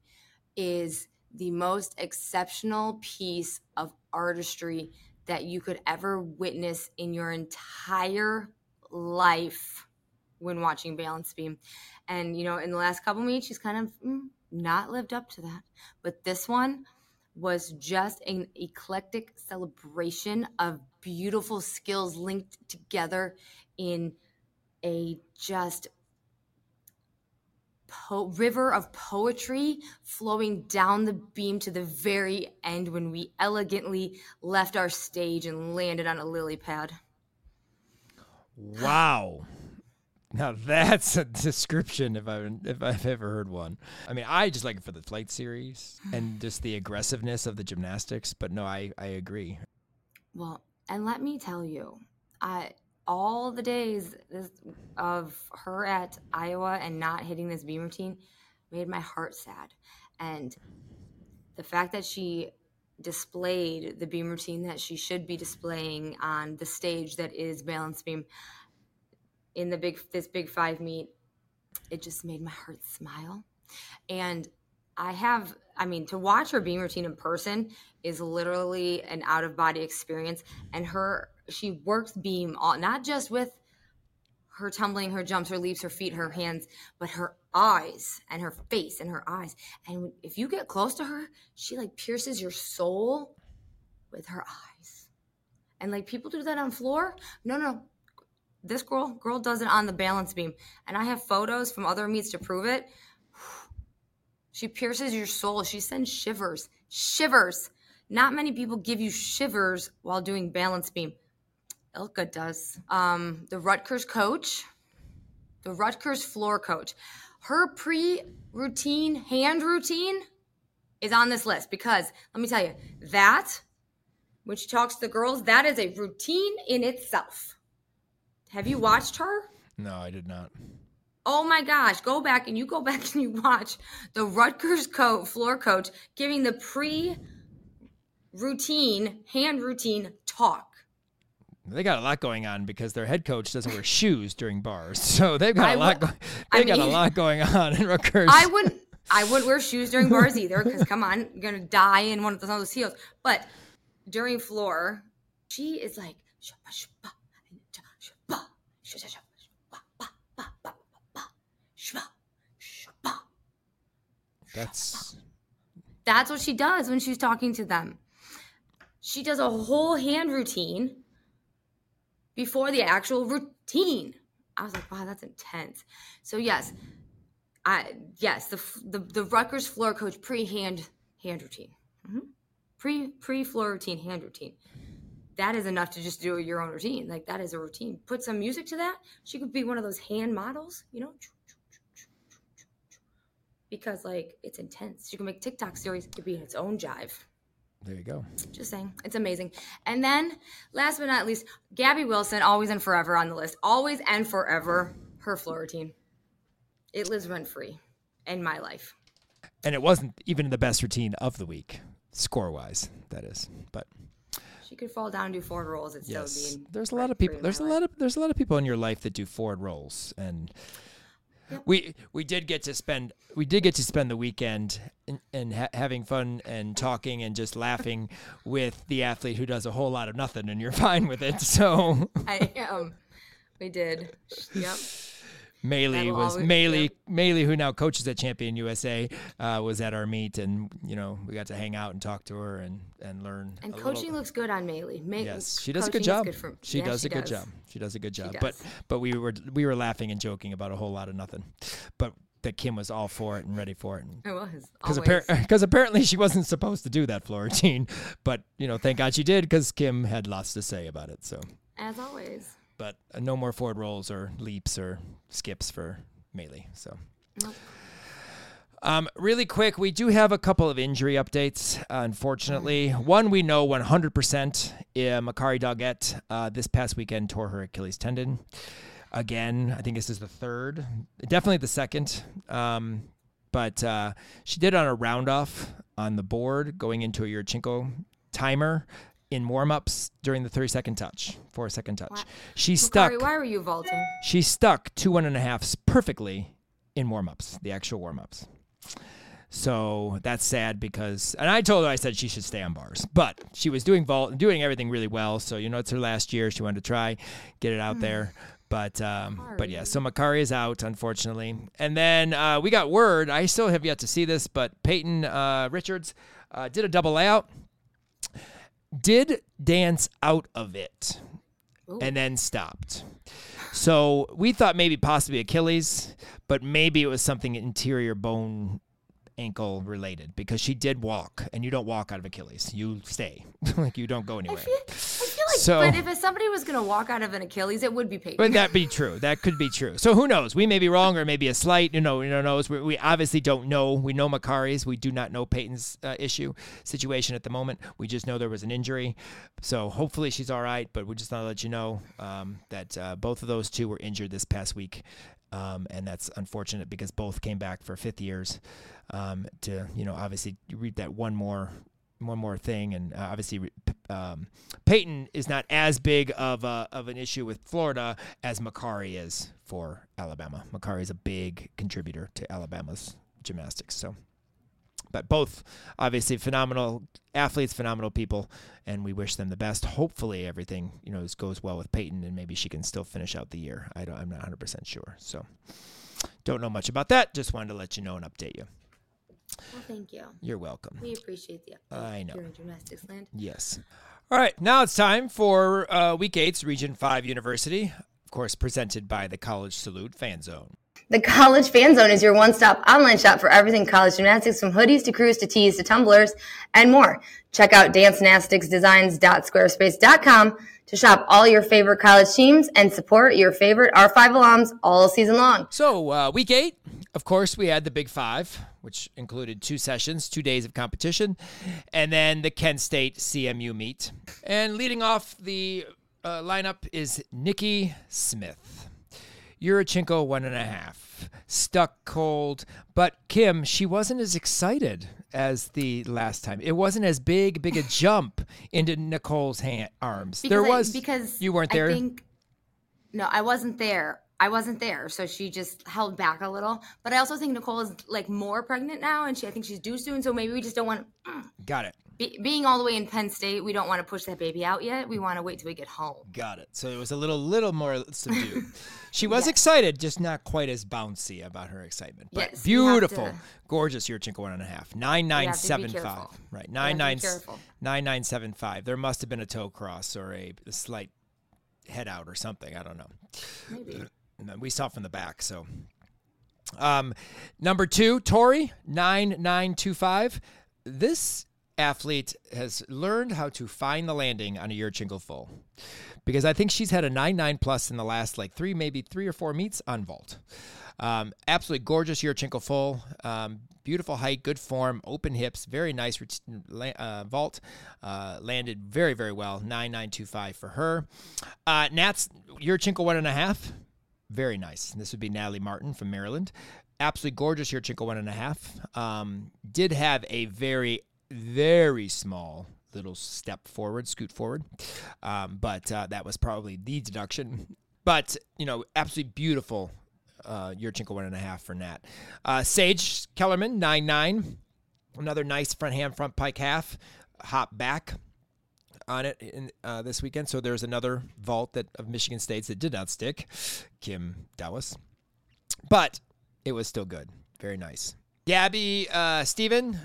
is the most exceptional piece of artistry that you could ever witness in your entire life when watching Balance Beam. And, you know, in the last couple meets, she's kind of mm, not lived up to that. But this one was just an eclectic celebration of beautiful skills linked together in a just po- river of poetry flowing down the beam to the very end when we elegantly left our stage and landed on a lily pad. Wow. Now that's a description if I if I've ever heard one. I mean, I just like it for the flight series and just the aggressiveness of the gymnastics, but no, I I agree. Well, and let me tell you, I all the days of her at Iowa and not hitting this beam routine made my heart sad. And the fact that she displayed the beam routine that she should be displaying on the stage that is balance beam in the big this big five meet it just made my heart smile and i have i mean to watch her beam routine in person is literally an out of body experience and her she works beam all not just with her tumbling, her jumps, her leaps, her feet, her hands, but her eyes and her face and her eyes. And if you get close to her, she like pierces your soul with her eyes. And like people do that on floor. No, no. This girl, girl does it on the balance beam. And I have photos from other meets to prove it. She pierces your soul. She sends shivers. Shivers. Not many people give you shivers while doing balance beam. Ilka does. Um, the Rutgers coach, the Rutgers floor coach, her pre routine hand routine is on this list because let me tell you that when she talks to the girls, that is a routine in itself. Have you watched her? No, I did not. Oh my gosh, go back and you go back and you watch the Rutgers coach, floor coach giving the pre routine, hand routine talk. They got a lot going on because their head coach doesn't wear shoes during bars, so they've got I a lot. Go- they I got mean, a lot going on in Rutgers. I wouldn't. I wouldn't wear shoes during bars either because come on, you're gonna die in one of those, those heels. But during floor, she is like. That's that's what she does when she's talking to them. She does a whole hand routine before the actual routine. I was like, wow, that's intense. So yes, I yes the the, the Rutgers floor coach pre hand hand routine, mm-hmm. pre pre floor routine hand routine. That is enough to just do your own routine. Like that is a routine. Put some music to that. She could be one of those hand models, you know. Because like it's intense. You can make TikTok series to be its own jive. There you go. Just saying, it's amazing. And then, last but not least, Gabby Wilson, always and forever on the list, always and forever. Her floor routine, it lives rent free in my life. And it wasn't even the best routine of the week, score wise, that is. But she could fall down and do forward rolls. It's yes, there's a lot of people. There's a life. lot of there's a lot of people in your life that do forward rolls, and Yep. we we did get to spend we did get to spend the weekend and, and ha- having fun and talking and just laughing with the athlete who does a whole lot of nothing, and you're fine with it. So I am. We did. Yep. Maley was always- Maley yep. Maley who now coaches at Champion USA uh, was at our meet, and you know we got to hang out and talk to her and and learn. And coaching little. looks good on Maley. Ma- Yes, she does a good job. good for- she yeah, does she a good does. job. She does a good job. But but we were we were laughing and joking about a whole lot of nothing. But that Kim was all for it and ready for it. It was. Because always. apparently she wasn't supposed to do that floor routine, but you know, thank God she did because Kim had lots to say about it. So, As always. But uh, no more forward rolls or leaps or skips for Maley. So, Nope. um, really quick, we do have a couple of injury updates. Uh, unfortunately, one we know 100%. Uh, Makarri Doggette uh, this past weekend tore her Achilles tendon. Again, I think this is the third, definitely the second. Um, but uh, she did on a round off on the board going into a Yurchenko timer in warm ups during the 30 second touch, four second touch. Wha- She stuck. Why were you vaulting? She stuck two one and a halfs perfectly in warm ups, the actual warm ups. So that's sad because, and I told her I said she should stay on bars, but she was doing vault and doing everything really well. So you know it's her last year. She wanted to try get it out there. But um, but yeah, so Makarri is out unfortunately, and then uh, we got word. I still have yet to see this, but Peyton uh, Richards uh, did a double layout, did dance out of it, and then stopped. So we thought maybe possibly Achilles, but maybe it was something interior bone ankle related because she did walk, and you don't walk out of Achilles. You stay, like you don't go anywhere. I feel So- but if somebody was gonna walk out of an Achilles, it would be Peyton. Would that be true? That could be true. So who knows? We may be wrong, or maybe a slight. You know, who knows? We, we obviously don't know. We know Makarri's. We do not know Peyton's uh, issue situation at the moment. We just know there was an injury. So hopefully she's all right. But we just want to let you know um, that uh, both of those two were injured this past week, um, and that's unfortunate because both came back for fifth years um, to you know obviously read that one more one more thing, and uh, obviously um, Peyton is not as big of a, of an issue with Florida as Makarri is for Alabama. Makarri is a big contributor to Alabama's gymnastics. So, but both obviously phenomenal athletes, phenomenal people, and we wish them the best. Hopefully, everything you know goes well with Peyton, and maybe she can still finish out the year. I don't, I'm not 100 percent sure. So, don't know much about that. Just wanted to let you know and update you. Well, thank you. You're welcome. We appreciate the update. I know. Here in gymnastics land. Yes. All right, now it's time for uh, Week eight's Region 5 University, of course, presented by the College Salute Fan Zone. The College Fan Zone is your one stop online shop for everything college gymnastics from hoodies to crews to tees to tumblers and more. Check out dancegymnasticsdesigns.squarespace.com to shop all your favorite college teams and support your favorite R5 alums all season long. So, uh, Week 8, of course, we had the Big Five, which included two sessions, two days of competition, and then the Kent State CMU meet. And leading off the uh, lineup is Nikki Smith. Yurchenko one and a half. Stuck cold. But Kim, she wasn't as excited as the last time. It wasn't as big, big a jump into Nicole's hand, arms. there Because I- was because you weren't there. I think no, I wasn't there. I wasn't there, so she just held back a little. But I also think Nicole is like more pregnant now, and she I think she's due soon. So maybe we just don't want mm. Got it. Be, being all the way in Penn State. We don't want to push that baby out yet. We want to wait till we get home. Got it. So it was a little, little more subdued. she was excited, just not quite as bouncy about her excitement. But Yes, beautiful, to- gorgeous Yurchenko one and a half. Nine nine seven five. Right. Nine nine nine nine seven five. There must have been a toe cross or a, a slight head out or something. I don't know. Maybe. We saw from the back. So, um, number two, Tori nine nine two five. This athlete has learned how to find the landing on a Yurchenko full? Because I think she's had a 9 9 plus in the last like three, maybe three or four meets on vault. Um, absolutely gorgeous Yurchenko full. Um, beautiful height, good form, open hips, very nice uh, vault. Uh, landed very, very well. 9925 for her. Uh, Nats, Yurchenko one and a half. Very nice. This would be Natalie Martin from Maryland. Absolutely gorgeous year Yurchenko one and a half. Um, did have a very, very small little step forward, scoot forward. Um, but uh, that was probably the deduction. But, you know, absolutely beautiful uh, Yurchenko one and a half for Nat. Uh, Sage Kellerman, nine nine. Another nice front hand, front pike half. Hop back on it in, uh, this weekend. So there's another vault that of Michigan State's that did not stick, Kim Dallas. But it was still good. Very nice. Gabby uh, Steven,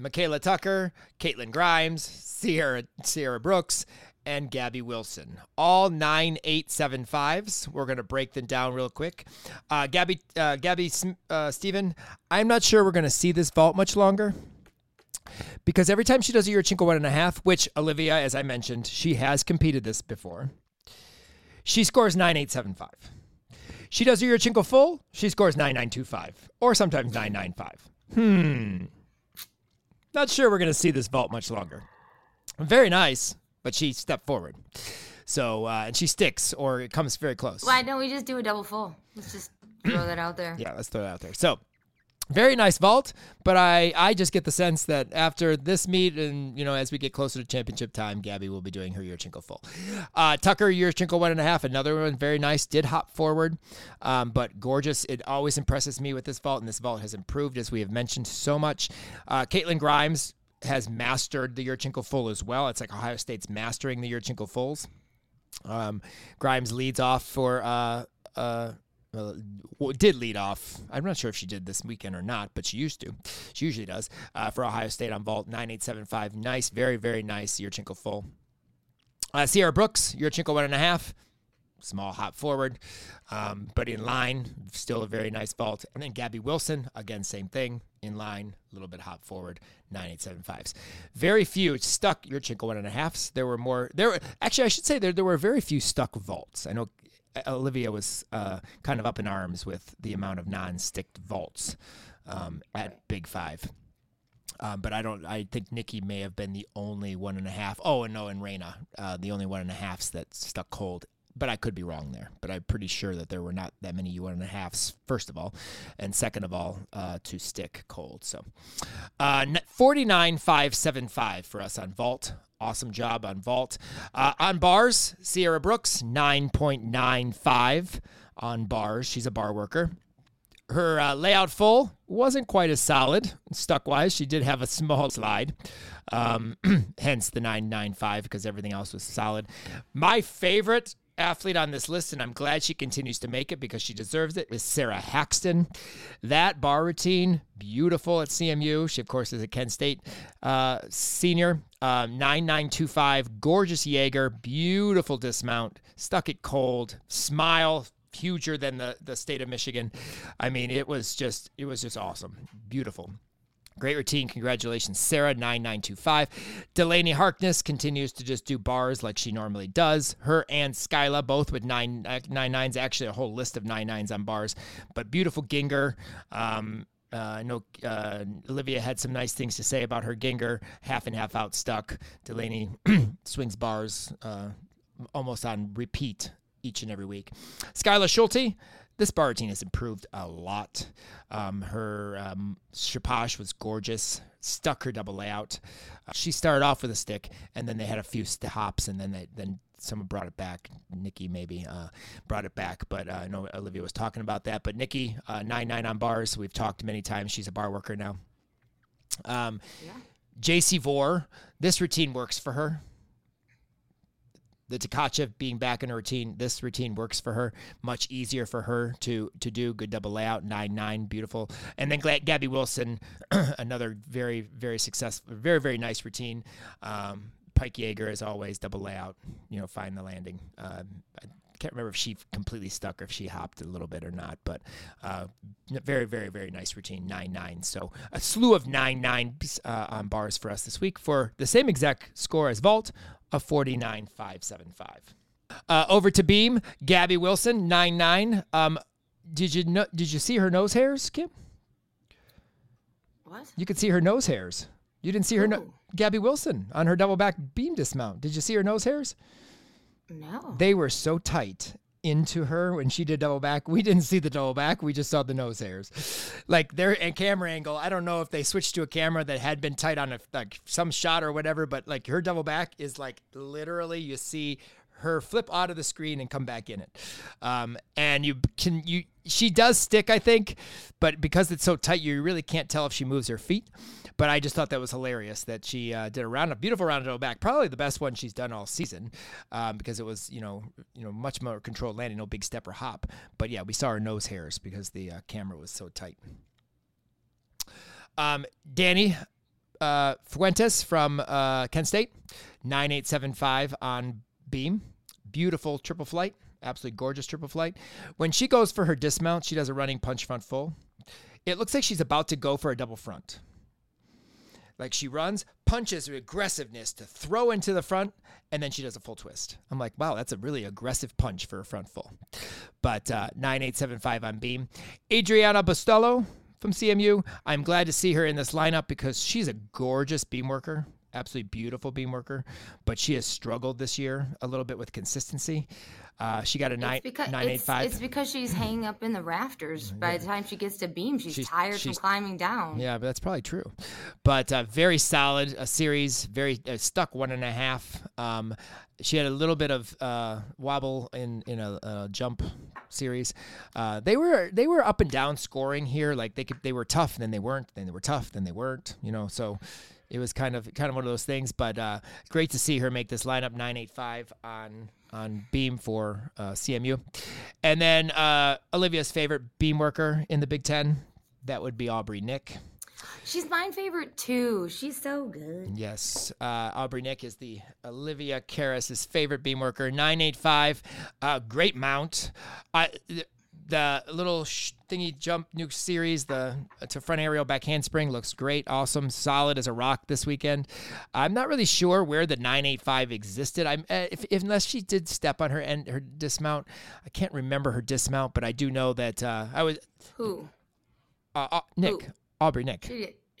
Michaela Tucker, Caitlin Grimes, Sierra Sierra Brooks, and Gabby Wilson. All 9875s. We're going to break them down real quick. Uh, Gabby, uh, Gabby uh, Steven, I'm not sure we're going to see this vault much longer because every time she does a Yurchenko one and a half, which Olivia, as I mentioned, she has competed this before, she scores 9875. She does a Yurchenko full, she scores 9925 or sometimes 995. Hmm. Not sure we're going to see this vault much longer. Very nice but she stepped forward. So uh, and she sticks or it comes very close. Why don't we just do a double full? Let's just throw that out there. Yeah, let's throw that out there. So very nice vault, but I I just get the sense that after this meet and you know as we get closer to championship time, Gabby will be doing her Yurchenko full. Uh, Tucker Yurchenko one and a half, another one very nice. Did hop forward, um, but gorgeous. It always impresses me with this vault, and this vault has improved as we have mentioned so much. Uh, Caitlin Grimes has mastered the Yurchenko full as well. It's like Ohio State's mastering the Yurchenko fulls. Um, Grimes leads off for uh, uh, uh, did lead off. I'm not sure if she did this weekend or not, but she used to. She usually does uh, for Ohio State on vault 9875. Nice, very very nice Your Yurchenko full. Uh, Sierra Brooks, your Yurchenko one and a half small hop forward, um, but in line, still a very nice vault. And then Gabby Wilson, again, same thing, in line, a little bit hop forward, 9875s. Very few stuck Yurchenko one and a halfs. There were more, there were, actually, I should say there, there were very few stuck vaults. I know Olivia was uh, kind of up in arms with the amount of non-sticked vaults um, at Big Five. Um, but I don't. I think Nikki may have been the only one and a half. Oh, and no, and Reyna, uh, the only one and a halfs that stuck cold but I could be wrong there. But I'm pretty sure that there were not that many one and a halfs, first of all, and second of all, uh, to stick cold. So, uh, 49.575 for us on Vault. Awesome job on Vault. Uh, on bars, Sierra Brooks, 9.95 on bars. She's a bar worker. Her uh, layout full wasn't quite as solid, stuck wise. She did have a small slide, um, hence the 995 because everything else was solid. My favorite athlete on this list, and I'm glad she continues to make it because she deserves it, is Sarah Haxton. That bar routine, beautiful at CMU. She, of course, is a Kent State uh, senior. Uh, 9925, gorgeous Jaeger, beautiful dismount, stuck it cold, smile, huger than the, the state of Michigan. I mean, it was just, it was just awesome. Beautiful. Great routine. Congratulations, Sarah, 9925. Delaney Harkness continues to just do bars like she normally does. Her and Skyla, both with nine, uh, nine nines, actually a whole list of nine nines on bars. But beautiful Gienger. Um, uh, I know uh, Olivia had some nice things to say about her Gienger, half and half out stuck. Delaney swings bars uh, almost on repeat each and every week. Skyla Schulte, this bar routine has improved a lot. Um, her um, was gorgeous, stuck her double layout. Uh, she started off with a stick, and then they had a few hops, and then they, then someone brought it back. Nikki maybe uh, brought it back, but uh, I know Olivia was talking about that. But Nikki, uh, nine nine on bars. We've talked many times. She's a bar worker now. Um, yeah. JC Vore, this routine works for her the Tkachev being back in her routine, this routine works for her. Much easier for her to to do. Good double layout, nine nine, beautiful. And then Gabby Wilson, another very very successful, very very nice routine. Um, Pike Jaeger as always, double layout. You know, find the landing. Uh, can't remember if she completely stuck or if she hopped a little bit or not, but uh, very, very, very nice routine, 9 9. So a slew of 9 9 uh, on bars for us this week for the same exact score as Vault of 49575. Uh, over to Beam, Gabby Wilson, 9 9. Um, did you know, did you see her nose hairs, Kim? What? You could see her nose hairs. You didn't see her, no- Gabby Wilson on her double back beam dismount. Did you see her nose hairs? No. They were so tight into her when she did double back. We didn't see the double back. We just saw the nose hairs. Like their and camera angle. I don't know if they switched to a camera that had been tight on a like some shot or whatever, but like her double back is like literally you see her flip out of the screen and come back in it. Um, and you can you she does stick, I think, but because it's so tight, you really can't tell if she moves her feet. But I just thought that was hilarious that she uh, did a round, a beautiful round double back, probably the best one she's done all season, um, because it was you know you know much more controlled landing, no big step or hop. But yeah, we saw her nose hairs because the uh, camera was so tight. Um, Danny uh, Fuentes from uh, Kent State, 9875 on beam. Beautiful triple flight. Absolutely gorgeous triple flight. When she goes for her dismount, she does a running punch front full. It looks like she's about to go for a double front. Like she runs, punches with aggressiveness to throw into the front, and then she does a full twist. I'm like, wow, that's a really aggressive punch for a front full. But uh, 9875 on beam. Adriana Bustelo from CMU. I'm glad to see her in this lineup because she's a gorgeous beam worker, absolutely beautiful beam worker, but she has struggled this year a little bit with consistency. Uh, she got a nine It's because, nine eight it's, five. it's because she's hanging up in the rafters. By the time she gets to beam, she's, She's- tired she's- from climbing down. Yeah, but that's probably true. But uh, very solid a series, very uh, stuck one and a half. Um, she had a little bit of uh, wobble in in a, a jump series. Uh, they were they were up and down scoring here. Like they could they were tough, then they weren't. Then they were tough, then they weren't. You know, so it was kind of kind of one of those things. But uh, great to see her make this lineup nine eight five on on beam for uh, CMU, and then uh, Olivia's favorite beam worker in the Big Ten. That would be Aubrey Nick. She's my favorite too. She's so good. Yes, uh, Aubrey Nick is the Olivia Karas' favorite beam worker. Nine eight five, uh, great mount. I the, little sh- thingy jump nuke series, the to front aerial back handspring looks great, awesome, solid as a rock this weekend. I'm not really sure where the 985 existed. I'm uh, if, if unless she did step on her end her dismount. I can't remember her dismount, but I do know that uh, I was Who? uh, uh, Nick Who? Aubrey Nick.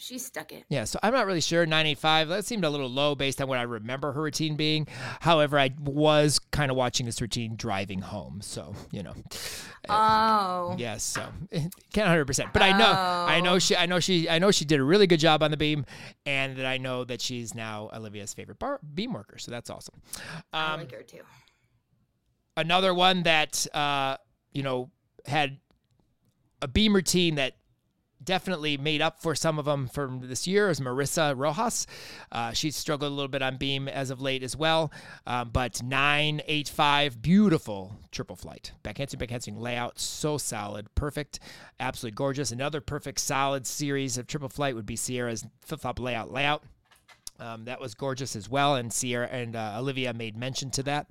She stuck it. Yeah, so I'm not really sure. 985, that seemed a little low based on what I remember her routine being. However, I was kind of watching this routine driving home. So, you know. Oh. Yes, so can't 100%. But I know I know she I know she I know she did a really good job on the beam and that I know that she's now Olivia's favorite bar, beam worker. So that's awesome. I Um, like her too. another one that uh, you know had a beam routine that definitely made up for some of them from this year is Marissa Rojas. Uh, she's struggled a little bit on beam as of late as well, um, but nine eight five, beautiful triple flight, backhanding, backhanding layout, so solid, perfect, absolutely gorgeous. Another perfect solid series of triple flight would be Sierra's flip flop layout layout. Um, that was gorgeous as well, and Sierra and uh, Olivia made mention to that.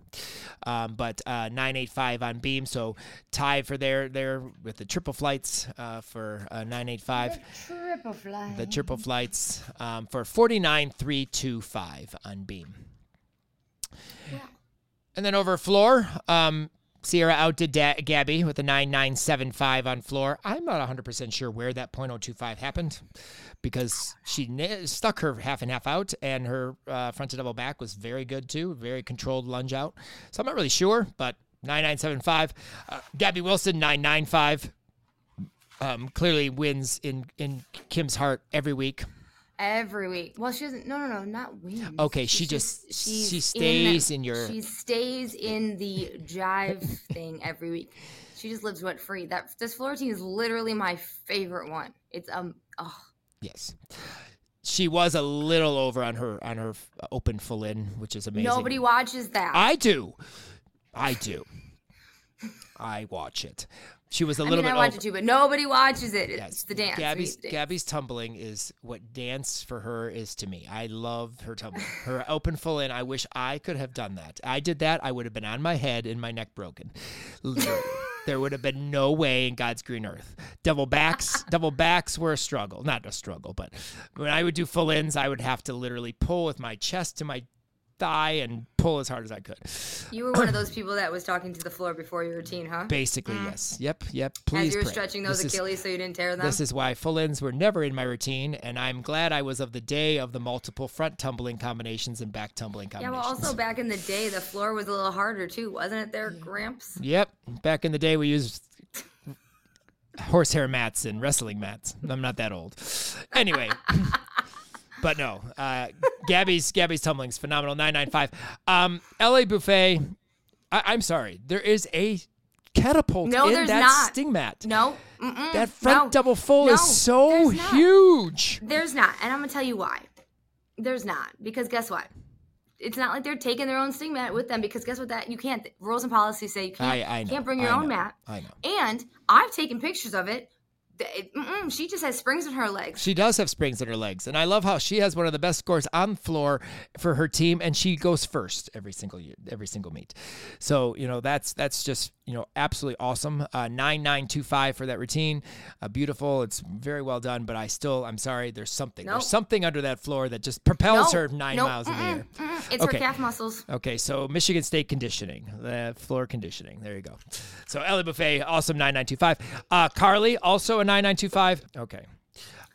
Um, but uh, 985 on beam, so tie for there there with the triple flights uh, for uh, 985. Triple fly. The triple flights um, for 49325 on beam. And then over floor, um, Sierra outdid da- Gabby with a 9975 on floor. I'm not 100% sure where that .025 happened because she na- stuck her half and half out, and her uh, front to double back was very good too, very controlled lunge out. So I'm not really sure, but 9975. Uh, Gabby Wilson, 995. Um, clearly wins in, in Kim's heart every week. Every week. Well, she doesn't. No, no, no, not wins. Okay, She's she just- she stays in your- She stays in the jive thing every week. She just lives rent free. That this floor routine is literally my favorite one. It's um. Oh, Yes. She was a little over on her on her open full in, which is amazing. nobody watches that. I do. I do. I watch it. She was a little I mean, I bit watch over. it too, but nobody watches it. It's Yes, the dance. Gabby's the dance. Gabby's tumbling is what dance for her is to me. I love her tumbling. Her open full in. I wish I could have done that. I did that. I would have been on my head and my neck broken. Literally. there would have been no way in God's green earth. Double backs, double backs were a struggle. Not a struggle, but when I would do full ins, I would have to literally pull with my chest to my thigh and pull as hard as I could. You were one of those people that was talking to the floor before your routine, huh? Basically, yes. Yep, yep. Please Mm. As you were pray. stretching those This is- Achilles so you didn't tear them. This is why full ins were never in my routine, and I'm glad I was of the day of the multiple front tumbling combinations and back tumbling combinations. yeah, well, also back in the day, the floor was a little harder too, wasn't it? There, Gramps. Yep. Back in the day, we used horsehair mats and wrestling mats. I'm not that old. Anyway. But no, uh, Gabby's Gabby's tumbling's phenomenal. Nine nine five. Um, Ellie Buffet. I, I'm sorry. There is a catapult No, in that not. sting mat. No, mm-mm, That front no, double full no, is so there's huge. There's not, and I'm gonna tell you why. There's not because guess what? It's not like they're taking their own sting mat with them because guess what? That you can't. Rules and policies say you can't. I, I know, can't bring your I own know, mat. I know. And I've taken pictures of it. Mm-mm, she just has springs in her legs. She does have springs in her legs, and I love how she has one of the best scores on floor for her team, and she goes first every single year, every single meet. So you know that's that's just you know absolutely awesome. Uh, nine nine two five for that routine, uh, beautiful. It's very well done, but I still I'm sorry. There's something. Nope. There's something under that floor that just propels No, her nine no, miles in the air. mm-mm. It's Okay. her calf muscles. Okay, so Michigan State conditioning, the floor conditioning. There you go. So Ellie Buffet, awesome 9925. Uh, Carly, also a 9925. Okay.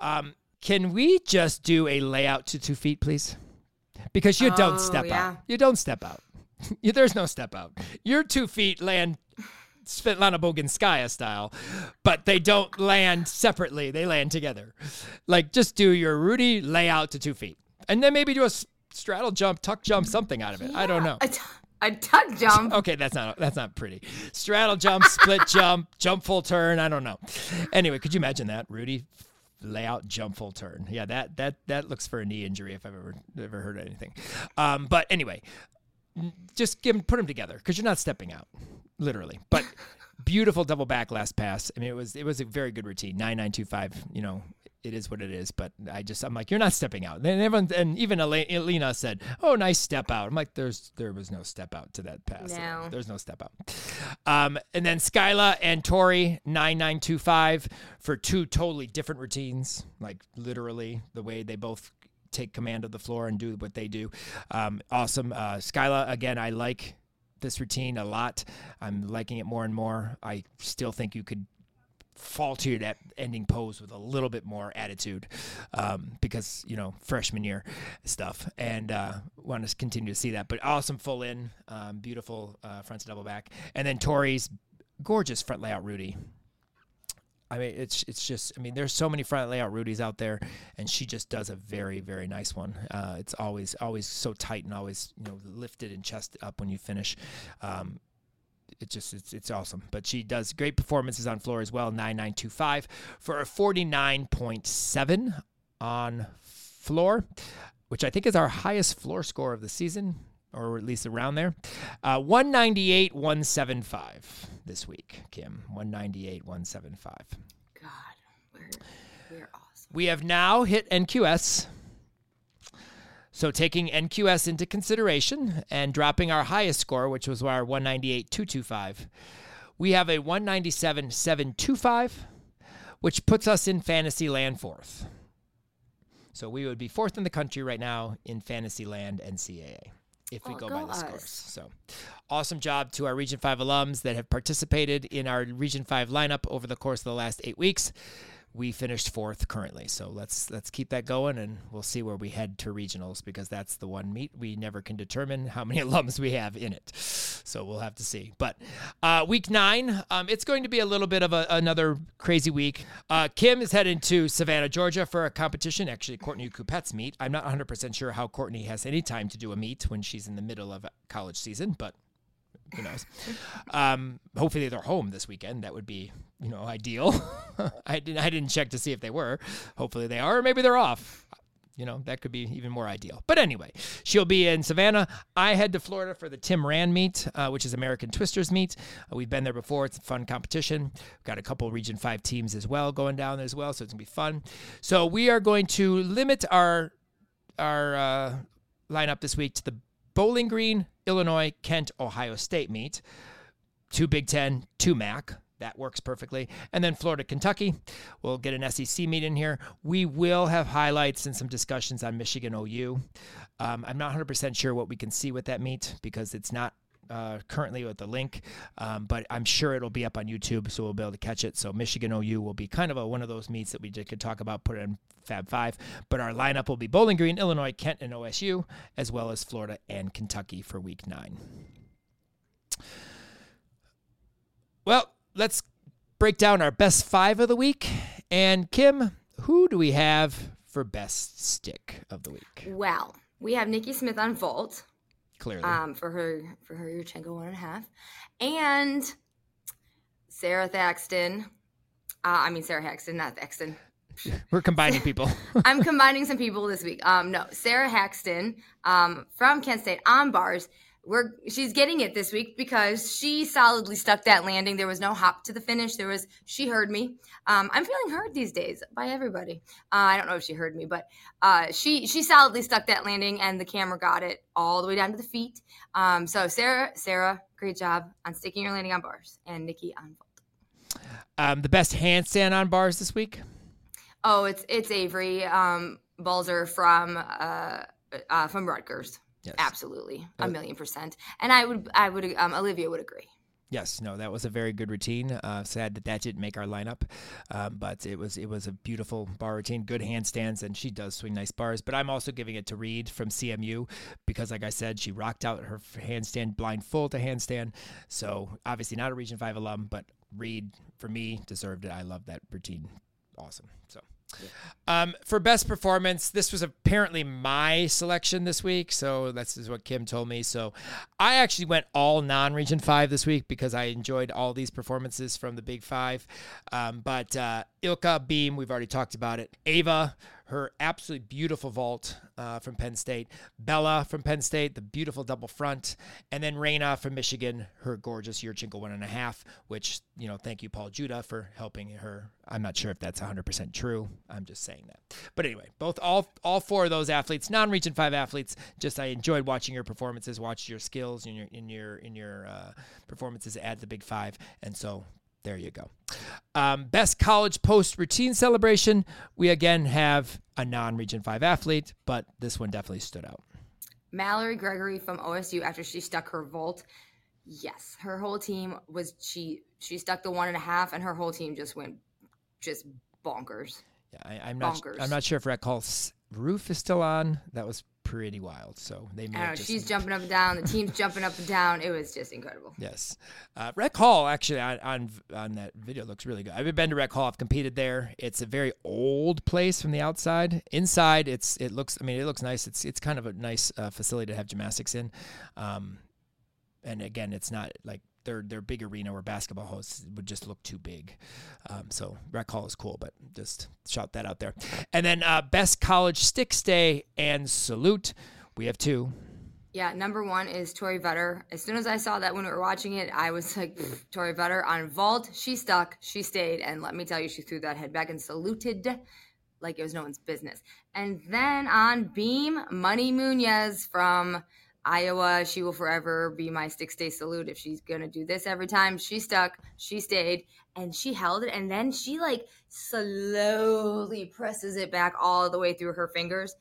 Um, can we just do a layout to two feet, please? Because you Oh, don't step yeah. out. You don't step out. There's no step out. Your two feet land Svetlana Boginskaya style, but they don't land separately. They land together. Like just do your Rudy layout to two feet, and then maybe do a straddle jump, tuck jump, something out of it. I don't know. A, t- a tuck jump. Okay, that's not that's not pretty. Straddle jump, split jump, jump full turn. I don't know. Anyway, could you imagine that, Rudy? Layout jump full turn. Yeah, that that that looks for a knee injury if I've ever ever heard anything. Um, but anyway, just give put them together because you're not stepping out, literally. But beautiful double back last pass. I mean, it was it was a very good routine. Nine nine two five. You know, it is what it is. But I just I'm like, you're not stepping out. And everyone and even Elena said, "Oh, nice step out." I'm like, there's there was no step out to that pass. No. There's no step out. Um, and then Skyla and Tori nine nine two five for two totally different routines, like literally the way they both take command of the floor and do what they do. Um, awesome. Uh, Skyla, again, I like this routine a lot. I'm liking it more and more. I still think you could fall to that ending pose with a little bit more attitude um, because you know freshman year stuff and uh, want to continue to see that but awesome full in um, beautiful uh, front to double back and then tori's gorgeous front layout rudy I mean, it's it's just. I mean, there's so many front layout Rudies out there, and she just does a very very nice one. Uh, it's always always so tight and always you know lifted and chest up when you finish. Um, it just it's it's awesome. But she does great performances on floor as well. Nine nine two five for a forty nine point seven on floor, which I think is our highest floor score of the season, or at least around there. Uh, one ninety eight one seven five this week, Kim. One ninety eight one seven five. God, we're we're awesome. We have now hit NQS. So taking NQS into consideration and dropping our highest score, which was our 198.225, we have a 197.725, which puts us in fantasy land fourth. So we would be fourth in the country right now in fantasy land NCAA if we Oh, go, go by the scores. us. So awesome job to our Region 5 alums that have participated in our Region 5 lineup over the course of the last eight weeks. We finished fourth currently, so let's let's keep that going, and we'll see where we head to regionals because that's the one meet we never can determine how many alums we have in it. So we'll have to see. But uh, week nine, um, it's going to be a little bit of a, another crazy week. Uh, Kim is heading to Savannah, Georgia for a competition. Actually, Courtney Kupets' meet. I'm not 100% sure how Courtney has any time to do a meet when she's in the middle of college season, but who knows? Um, hopefully they're home this weekend. That would be, you know, ideal. I didn't I didn't check to see if they were. Hopefully they are, or maybe they're off. You know, that could be even more ideal. But anyway, she'll be in Savannah. I head to Florida for the Tim Rand meet, uh, which is American Twisters meet. Uh, we've been there before. It's a fun competition. We've got a couple Region 5 teams as well going down there as well, so it's going to be fun. So we are going to limit our our uh, lineup this week to the Bowling Green, Illinois, Kent, Ohio State meet. Two Big Ten, two MAC. That works perfectly. And then Florida, Kentucky. We'll get an SEC meet in here. We will have highlights and some discussions on Michigan OU. Um, I'm not 100% sure what we can see with that meet because it's not uh, currently with the link, um, but I'm sure it'll be up on YouTube, so we'll be able to catch it. So Michigan OU will be kind of a, one of those meets that we could talk about, put in Fab Five. But our lineup will be Bowling Green, Illinois, Kent, and OSU, as well as Florida and Kentucky for Week Nine. Well, let's break down our best five of the week. And Kim, who do we have for best stick of the week? Well, we have Nikki Smith on Vault. Clearly, um, for her for her Yurchenko one and a half, and Sarah Thaxton. Uh, I mean Sarah Haxton, not Thaxton. We're combining people. I'm combining some people this week. Um, no, Sarah Haxton um, from Kent State on bars we're she's getting it this week because she solidly stuck that landing. There was no hop to the finish. There was she heard me. Um, I'm feeling heard these days by everybody. Uh, I don't know if she heard me, but uh, she she solidly stuck that landing, and the camera got it all the way down to the feet. Um, so Sarah, Sarah, great job on sticking your landing on bars, and Nikki on vault. Um, the best handstand on bars this week. Oh, it's it's Avery um, Balzer from uh, uh, from Rutgers. Yes. Absolutely, a million percent. And I would, I would, um, Olivia would agree. Yes, no, that was a very good routine. Uh, sad that that didn't make our lineup, um, but it was it was a beautiful bar routine, good handstands, and she does swing nice bars. But I'm also giving it to Reed from CMU because, like I said, she rocked out her handstand blindfold to handstand. So obviously not a Region Five alum, but Reed for me deserved it. I love that routine. Awesome. So. Um, for best performance, this was apparently my selection this week. So this is what Kim told me. So I actually went all non Region 5 this week because I enjoyed all these performances from the Big Five. Um, but uh, Ilka Beam, we've already talked about it. Ava, her absolutely beautiful vault uh, from Penn State, Bella from Penn State, the beautiful double front, and then Reyna from Michigan, her gorgeous Yurchenko one and a half, which, you know, thank you, Paul Juda, for helping her. I'm not sure if that's 100% true. I'm just saying that. But anyway, both all all four of those athletes, non-region 5 athletes, just I enjoyed watching your performances, watched your skills in your in your in your uh, performances at the Big 5, and so there you go. Um, best college post routine celebration. We again have a non Region 5 athlete, but this one definitely stood out. Mallory Gregory from OSU after she stuck her vault. Yes, her whole team was she she stuck the one and a half, and her whole team just went just bonkers. Yeah, I, am not. I'm not sure if Rec Hall's roof is still on. That was pretty wild. So they made. Know, she's jumping up and down. The team's jumping up and down. It was just incredible. Yes, uh, Rec Hall actually on, on, on that video looks really good. I've been to Rec Hall. I've competed there. It's a very old place from the outside. Inside, it's it looks. I mean, it looks nice. It's it's kind of a nice uh, facility to have gymnastics in. Um, and again, it's not like their their big arena where basketball hosts would just look too big. Um, so Rec Hall is cool, but just shout that out there. And then uh, best college stick stay and salute. We have two. Yeah, number one is Tori Vetter. As soon as I saw that when we were watching it, I was like, Tori Vetter on vault. She stuck, she stayed, and let me tell you, she threw that head back and saluted like it was no one's business. And then on beam, Money Munoz from Iowa, she will forever be my stick stay salute if she's gonna do this every time. She stuck, she stayed, and she held it, and then she like slowly presses it back all the way through her fingers.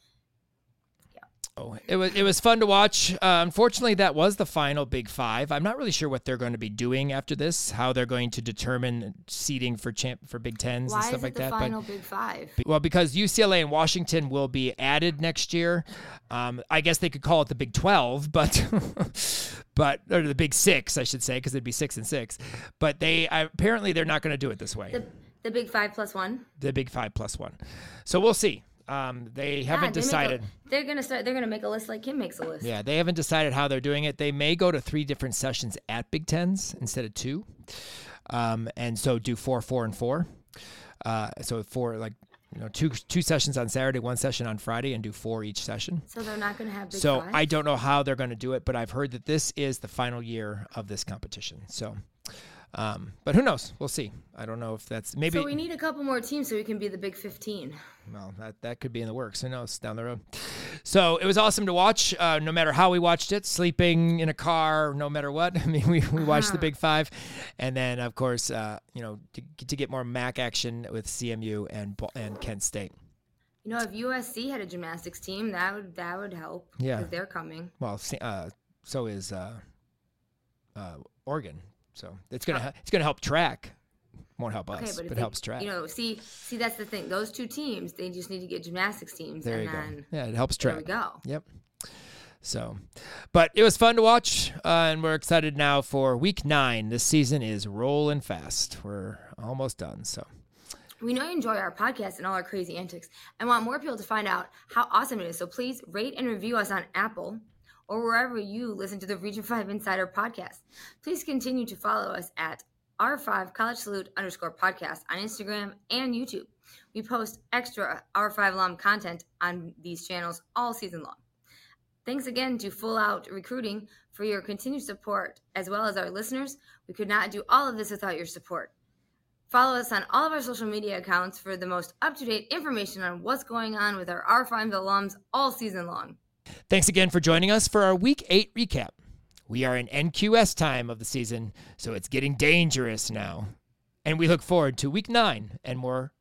Oh, it was it was fun to watch. Uh, unfortunately, that was the final Big Five. I'm not really sure what they're going to be doing after this. How they're going to determine seating for champ for Big Tens Why and stuff like that. Final but, Big Five. Well, because UCLA and Washington will be added next year. Um, I guess they could call it the Big Twelve, but but or the Big Six, I should say, because it'd be six and six. But they apparently they're not going to do it this way. The, the Big Five plus one. The Big Five plus one. So we'll see. Um, they haven't yeah, they decided. A, they're gonna start. They're gonna make a list like Kim makes a list. Yeah, they haven't decided how they're doing it. They may go to three different sessions at Big Tens instead of two, um, and so do four, four, and four. Uh, so four like you know two two sessions on Saturday, one session on Friday, and do four each session. So they're not going to have big So five? I don't know how they're going to do it, but I've heard that this is the final year of this competition. So, um, but who knows? We'll see. I don't know if that's maybe. So we need a couple more teams so we can be the big 15. well, that that could be in the works. Who knows down the road? So it was awesome to watch. Uh, no matter how we watched it, sleeping in a car, no matter what. I mean, we, we watched the Uh-huh. Big Five, and then of course, uh, you know, to, to get more MAC action with CMU and and Kent State. You know, if USC had a gymnastics team, that would that would help. Yeah. they're coming. Well, uh, so is uh, uh, Oregon. So it's gonna ha- it's gonna help track. Won't help Uh, Okay, us, but but, it they- helps track. You know, see, see, that's the thing. Those two teams, they just need to get gymnastics teams, there and you then go. Yeah, it helps there track. we go. Yep. So, but it was fun to watch, uh, and we're excited now for week nine. This season is rolling fast. We're almost done. So, We know you enjoy our podcast and all our crazy antics and want more people to find out how awesome it is. So please rate and review us on Apple or wherever you listen to the Region 5 Insider podcast. Please continue to follow us at R5 College Salute underscore podcast on Instagram and YouTube. We post extra R5 alum content on these channels all season long. Thanks again to Full Out Recruiting for your continued support, as well as our listeners. We could not do all of this without your support. Follow us on all of our social media accounts for the most up to date information on what's going on with our R5 alums all season long. Thanks again for joining us for our week eight recap. We are in NQS time of the season, so it's getting dangerous now. And we look forward to week nine and more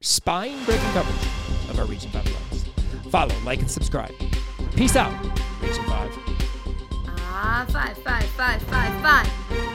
spine breaking coverage of our Region 5 alums. Follow, like, and subscribe. Peace out, Region 5. Ah, five, five, five, five, five.